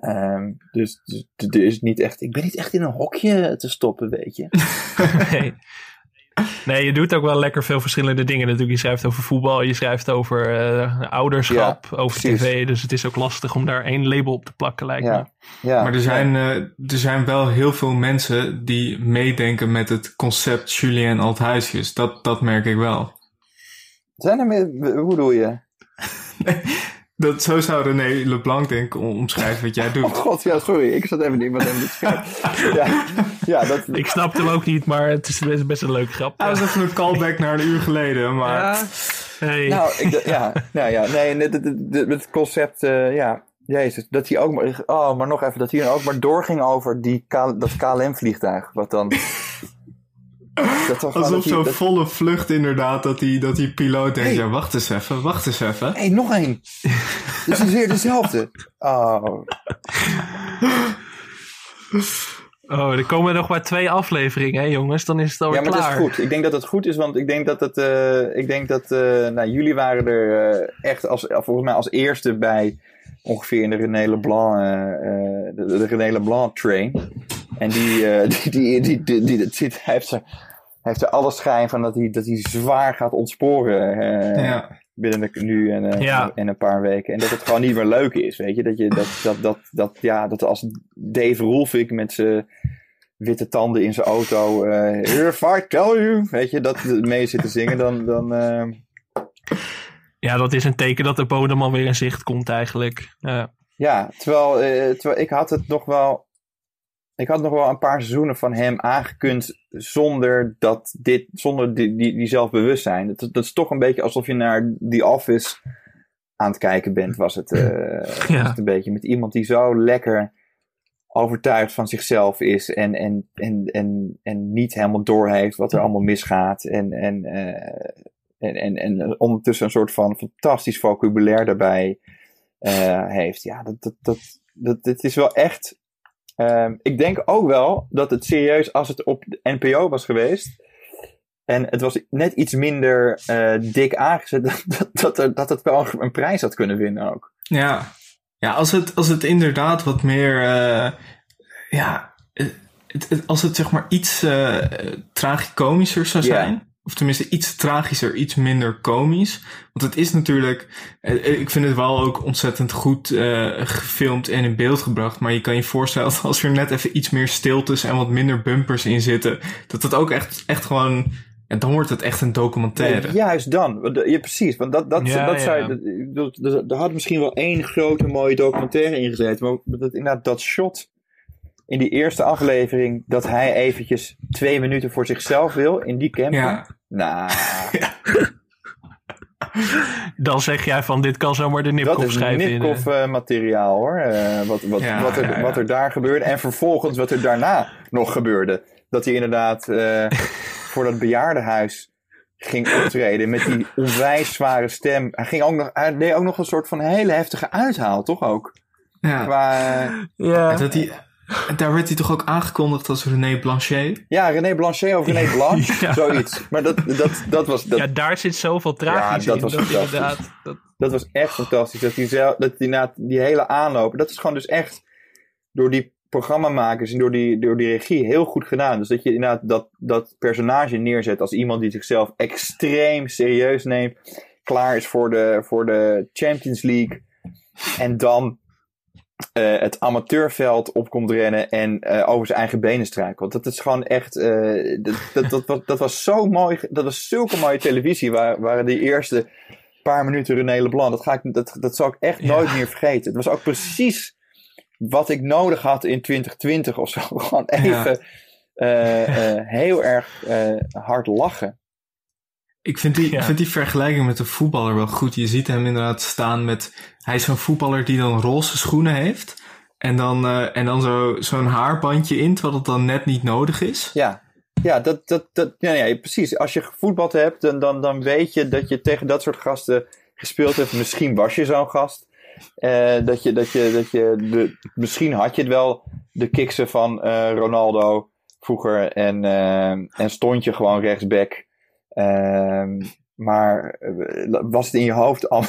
Um, dus, dus, er is niet echt, ik ben niet echt in een hokje te stoppen, weet je. nee. Nee, je doet ook wel lekker veel verschillende dingen natuurlijk. Je schrijft over voetbal, je schrijft over uh, ouderschap, over tv. Dus het is ook lastig om daar één label op te plakken, lijkt ja. me. Ja. Maar er zijn, uh, er zijn wel heel veel mensen die meedenken met het concept Julien Althuisjes. Dat, dat merk ik wel. Zijn er meer, hoe bedoel je? dat, zo zou René Leblanc denk ik omschrijven wat jij doet. Oh god, ja, sorry. Ik zat even niet wat even te ja, ja, dat... Ik snap hem ook niet, maar het is best een leuk grap. Hij was even een callback naar een uur geleden, maar... Ja. Hey. Nou, ik, ja, nou ja, nee, het, het, het concept, uh, ja, Jezus, dat hij ook maar, oh, maar nog even, dat hij ook maar doorging over die, dat KLM-vliegtuig, wat dan dat Alsof zo'n volle vlucht inderdaad, dat die, dat die piloot denkt, ja wacht eens even, wacht eens even. Hé, hey, nog één. Het is weer dezelfde. Oh. Oh, er komen nog maar twee afleveringen, hè, jongens. Dan is het alweer klaar. Ja, maar dat is goed. Ik denk dat het goed is, want ik denk dat het... Uh, ik denk dat... Uh, nou, jullie waren er uh, echt als, volgens mij als eerste bij ongeveer in de René Leblanc... de, de René Leblanc train. En die, die, die, die, die, die, hij heeft, er, heeft er alle schijn van dat hij, dat hij zwaar gaat ontsporen. ja. binnen de, nu en, eh, Ja. en een paar weken. En dat het gewoon niet meer leuk is, weet je. Dat, je, dat, dat, dat, dat, ja, dat als Dave Roelvink met zijn witte tanden in zijn auto... eh Here if I tell you, weet je, dat mee zit te zingen, dan... dan eh, Ja, dat is een teken dat de bodem alweer in zicht komt eigenlijk. Ja. Ja, terwijl, eh, terwijl ik had het nog wel. Ik had nog wel een paar seizoenen van hem aangekund zonder dat dit, zonder die, die, die zelfbewustzijn. Dat, dat is toch een beetje alsof je naar The Office aan het kijken bent, was het, was het een beetje. Met iemand die zo lekker overtuigd van zichzelf is en, en, en, en, en niet helemaal doorheeft wat er allemaal misgaat. En, en, eh, en, en, en ondertussen een soort van fantastisch vocabulaire daarbij eh, heeft. Ja, dat, dat, dat, dat, dit is wel echt. Ehm, ik denk ook wel dat het serieus, als het op de NPO was geweest. En het was net iets minder eh, dik aangezet. Dat, dat, dat, dat het wel een prijs had kunnen winnen ook. Ja, ja als, het, als het inderdaad wat meer. eh, ja, het, het- als het zeg maar iets eh tragicomischer zou zijn. Of tenminste iets tragischer, iets minder komisch. Want het is natuurlijk. eh, Ik vind het wel ook ontzettend goed eh, gefilmd en in beeld gebracht. Maar je kan je voorstellen dat als er net even iets meer stiltes en wat minder bumpers in zitten. Dat het ook echt, echt gewoon. Ja, dan wordt het echt een documentaire. Juist dan. Ja, precies. Want dat, dat, Ja, dat ja. dat- bedoel, er had misschien wel één grote mooie documentaire in gezeten. Maar dat, inderdaad, dat shot in die eerste aflevering. dat hij eventjes twee minuten voor zichzelf wil in die camper. Ja. Nou, Dan zeg jij van dit kan zomaar de Nipkoff dat is schrijven. in, eh. Nipkoff eh, materiaal hoor. Eh, wat, wat, Ja, wat, er, ja, ja. wat er daar gebeurde. En vervolgens wat er daarna nog gebeurde. Dat hij inderdaad eh, voor dat bejaardenhuis ging optreden met die onwijs zware stem. Hij, ging ook nog, hij deed ook nog een soort van hele heftige uithaal, toch ook? Ja. Qua, eh, Ja. Dat hij, daar werd hij toch ook aangekondigd als René Blanchet? Ja, René Blanchet of René Blanche, zoiets. Maar dat, dat, dat was... Dat, Ja, daar zit zoveel tragisch ja, dat in. was dat fantastisch. inderdaad. Dat, Dat was echt fantastisch. Dat die, zelf, dat die, na, die hele aanloop, dat is gewoon dus echt door die programmamakers en door die, door die regie heel goed gedaan. Dus dat je inderdaad dat, dat personage neerzet als iemand die zichzelf extreem serieus neemt, klaar is voor de, voor de Champions League en dan eh, het amateurveld op komt rennen en eh, over zijn eigen benen struikelt. Dat is gewoon echt, eh, dat, dat, dat, was, dat was zo mooi, dat was zulke mooie televisie, waar, waren die eerste paar minuten René Leblanc. Dat, ga ik, dat, dat zal ik echt nooit meer vergeten. Het was ook precies wat ik nodig had in 2020 of zo. Gewoon even heel erg hard lachen. Ik vind, die, Ja. ik vind die vergelijking met de voetballer wel goed. Je ziet hem inderdaad staan met... Hij is zo'n voetballer die dan roze schoenen heeft. En dan, eh, en dan zo, zo'n haarbandje in, terwijl het dan net niet nodig is. Ja, ja, dat, dat, dat, ja, ja, precies. Als je gevoetbald hebt, dan, dan, dan weet je dat je tegen dat soort gasten gespeeld hebt. Misschien was je zo'n gast. Eh, dat je, dat je, dat je de, misschien had je het wel, de kiksen van eh, Ronaldo vroeger. En, en stond je gewoon rechtsback. Ehm, maar eh, was het in je hoofd al,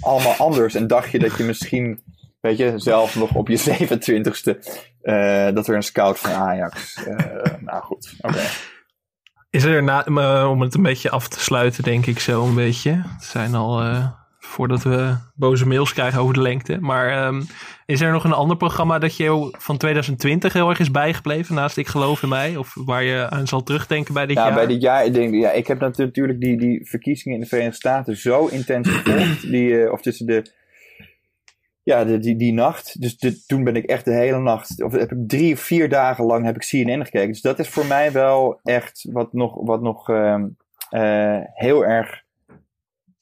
allemaal anders? En dacht je dat je misschien, weet je, zelf nog op je 27ste, eh, dat er een scout van Ajax. eh, nou goed, oké. Is er, om het een beetje af te sluiten, denk ik zo een beetje. Het zijn al, voordat we boze mails krijgen over de lengte. Maar ehm, is er nog een ander programma dat je van 2020 heel erg is bijgebleven, naast Ik Geloof in Mij? Of waar je aan zal terugdenken bij dit Ja, jaar? bij dit jaar, ik denk, ja, ik heb natuurlijk die, die verkiezingen in de Verenigde Staten zo intens gevolgd. Die, eh, of tussen de, ja, de, die, die nacht. Dus de- toen ben ik echt de hele nacht, of heb ik drie of vier dagen lang heb ik CNN gekeken. Dus dat is voor mij wel echt wat nog, wat nog ehm, eh, heel erg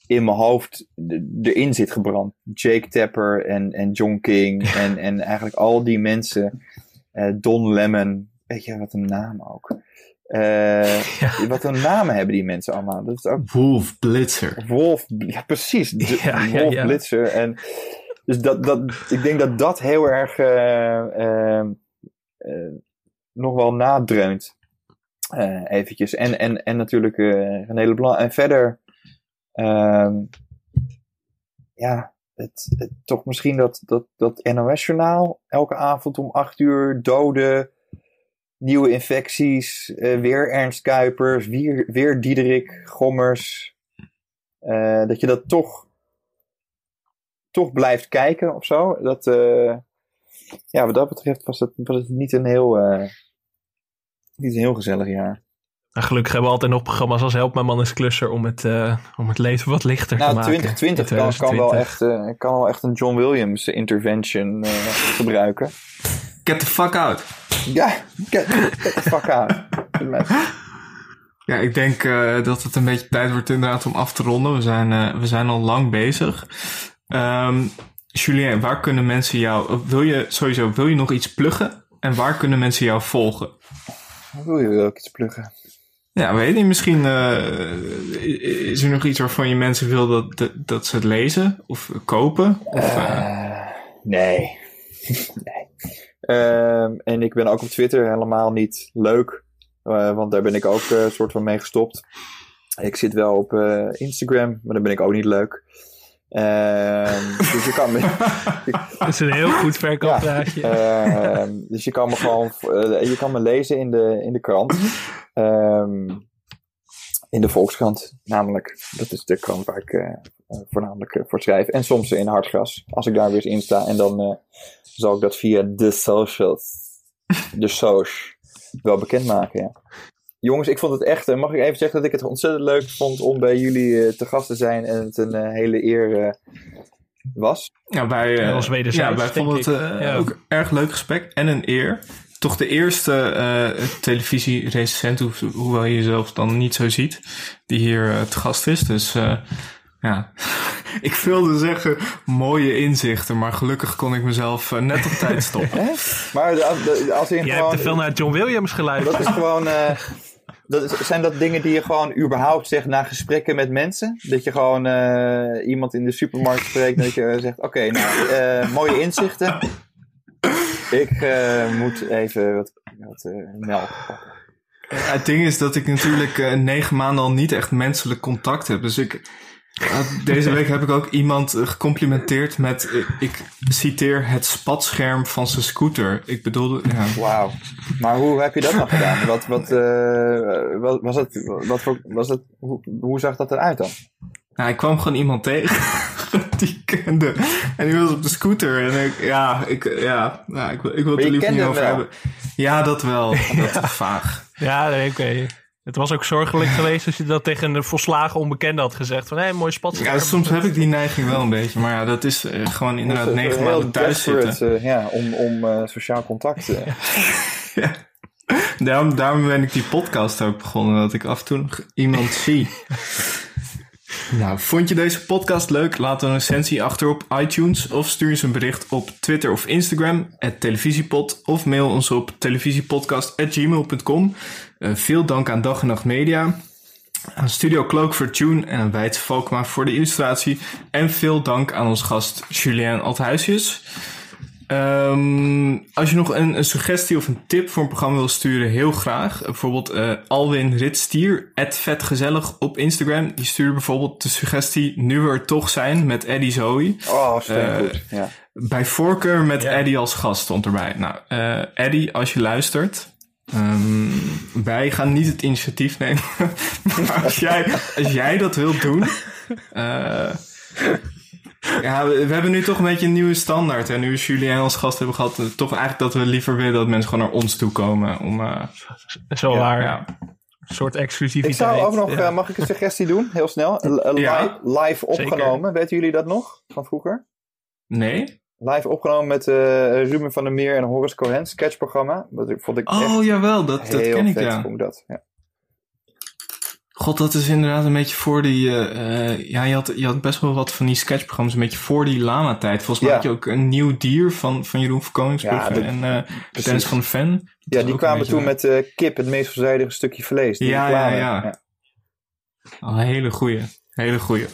in mijn hoofd de- erin zit gebrand. Jake Tapper en, en John King en, en eigenlijk al die mensen. Eh, Don Lemon, weet je wat een naam ook. Eh, Wat een namen hebben die mensen allemaal. Dat is ook Wolf Blitzer. Wolf, ja precies. De- Ja, ja, Wolf ja. Blitzer. En, dus dat, dat, ik denk dat dat heel erg eh, nog wel nadreunt. Eventjes. En, en, en natuurlijk eh René Leblanc. En verder, ehm, ja, het, het- toch misschien dat, dat, dat NOS-journaal elke avond om acht uur doden, nieuwe infecties, eh, weer Ernst Kuipers, weer, weer Diederik Gommers. eh, dat je dat toch, toch blijft kijken of zo. Dat, eh, ja, wat dat betreft was het, was het niet, een heel, niet een heel gezellig jaar. En gelukkig hebben we altijd nog programma's als Help Mijn Man is Klusser om het, uh, om het leven wat lichter nou, te maken. 2020 kan, kan, wel echt, uh, kan wel echt een John Williams intervention uh, gebruiken. Get the fuck out. Ja, get, get the fuck out. ja, ik denk dat het een beetje tijd wordt inderdaad om af te ronden. We zijn, we zijn al lang bezig. Um, Julien, waar kunnen mensen jou... Wil je sowieso, wil je nog iets pluggen? En waar kunnen mensen jou volgen? Wil je ook iets pluggen? Ja, weet je, misschien uh, is er nog iets waarvan je mensen wil dat, dat, ze het lezen of kopen? Of, uh, nee. nee. Uh, en ik ben ook op Twitter helemaal niet leuk, want daar ben ik ook een soort van mee gestopt. Ik zit wel op Instagram, maar daar ben ik ook niet leuk. Uh, dus je kan me. dat is een heel goed verkooppraatje. Ja, uh, dus je kan me gewoon. Uh, je kan me lezen in de, in de krant. in de Volkskrant, namelijk. Dat is de krant waar ik eh, voornamelijk voor schrijf. En soms in Hartgras, als ik daar weer eens in sta. En dan eh, zal ik dat via de socials, de soc, wel bekendmaken. Ja. Jongens, ik vond het echt, mag ik even zeggen dat ik het ontzettend leuk vond om bij jullie te gast te zijn en het een hele eer was. Ja, wij, uh, als ja, wij vonden het ja. ook erg leuk gesprek en een eer. Toch de eerste uh, televisierecensent, ho hoewel je jezelf dan niet zo ziet, die hier uh, te gast is. Dus ja, ik wilde zeggen mooie inzichten, maar gelukkig kon ik mezelf net op tijd stoppen. maar als je Jij gewoon, hebt te veel naar John Williams geluisterd. Dat is gewoon... Dat is, zijn dat dingen die je gewoon überhaupt zegt na gesprekken met mensen? Dat je gewoon uh, iemand in de supermarkt spreekt en dat je zegt: Oké, okay, nou, uh, mooie inzichten. Ik uh, moet even wat, wat melk pakken. het ding is dat ik natuurlijk negen maanden al niet echt menselijk contact heb. Dus ik, deze week heb ik ook iemand gecomplimenteerd met, ik citeer, het spatscherm van zijn scooter. Ik bedoelde, ja. Wauw. Maar hoe heb je dat nog gedaan? Wat, wat, uh, wat was het, wat voor, was het, hoe, hoe zag dat eruit dan? Nou, ik kwam gewoon iemand tegen die ik kende. En die was op de scooter. En ik, ja, ik, ja, ja ik, ik wil het er liever niet over hebben. Ja, dat wel. Dat is vaag. Ja, oké. Okay. Het was ook zorgelijk geweest als je dat tegen een volslagen onbekende had gezegd. Van, hé, hey, mooi spats. Ja, soms heb ik die neiging wel een beetje. Maar ja, dat is uh, gewoon inderdaad negen maanden thuis zitten. Uh, ja, om, om uh, sociaal contact. ja. Daarom, daarom ben ik die podcast ook begonnen. Dat ik af en toe nog iemand zie. Nou, vond je deze podcast leuk? Laat een recensie achter op iTunes of stuur eens een bericht op Twitter of Instagram, televisiepod, of mail ons op televisiepodcast.gmail.com. Uh, veel dank aan Dag en Nacht Media, aan Studio Cloak voor Tune en aan Wijts Valkma voor de illustratie. En veel dank aan onze gast Julien Althuisjes. Um, als je nog een, een, suggestie of een tip voor een programma wil sturen, heel graag. Bijvoorbeeld uh, Alwin Ritstier, vetgezellig op Instagram. Die stuurde bijvoorbeeld de suggestie Nu we er toch zijn met Eddie Zoe. Oh, uh, goed. Ja. Bij voorkeur met ja. Eddie als gast stond erbij. Nou, uh, Eddie, als je luistert... Um, wij gaan niet het initiatief nemen. maar als jij, als jij dat wilt doen... Ja, we, we, hebben nu toch een beetje een nieuwe standaard. En nu is Julien als gast hebben gehad, toch eigenlijk dat we liever willen dat mensen gewoon naar ons toe komen. Om, uh, Zo ja, waar. Ja. Een soort exclusiviteit. Ik zou ook nog, ja. uh, mag ik een suggestie doen? Heel snel. L ja, live opgenomen. Zeker. Weten jullie dat nog van vroeger? Nee. Live opgenomen met uh, Ruben van der Meer en Horace Cohen, sketchprogramma. Dat vond ik oh jawel, dat, dat ken ik ja. Dat, ja. God, dat is inderdaad een beetje voor die... Uh, ja, je had, je had best wel wat van die sketchprogrammas een beetje voor die lama-tijd. Volgens mij ja. had je ook een nieuw dier van, van Jeroen van ja, en uh, Dennis van. Dat ja, die kwamen toen met uh, kip, het meest verzijdige stukje vlees. Die ja, ja, ja, ja. Oh, een hele goeie. Hele goeie.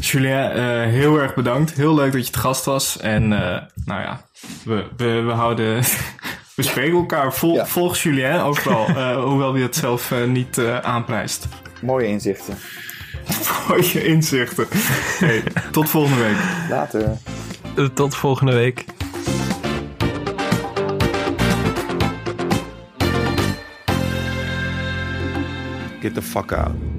Julien, heel erg bedankt. Heel leuk dat je te gast was. En nou ja, we, we, we houden... We spreken elkaar. Vol, ja. Volg Julien overal, uh, hoewel hij het zelf uh, niet uh, aanprijst. Mooie inzichten. Mooie inzichten. Hey, tot volgende week. Later. Tot volgende week. Get the fuck out.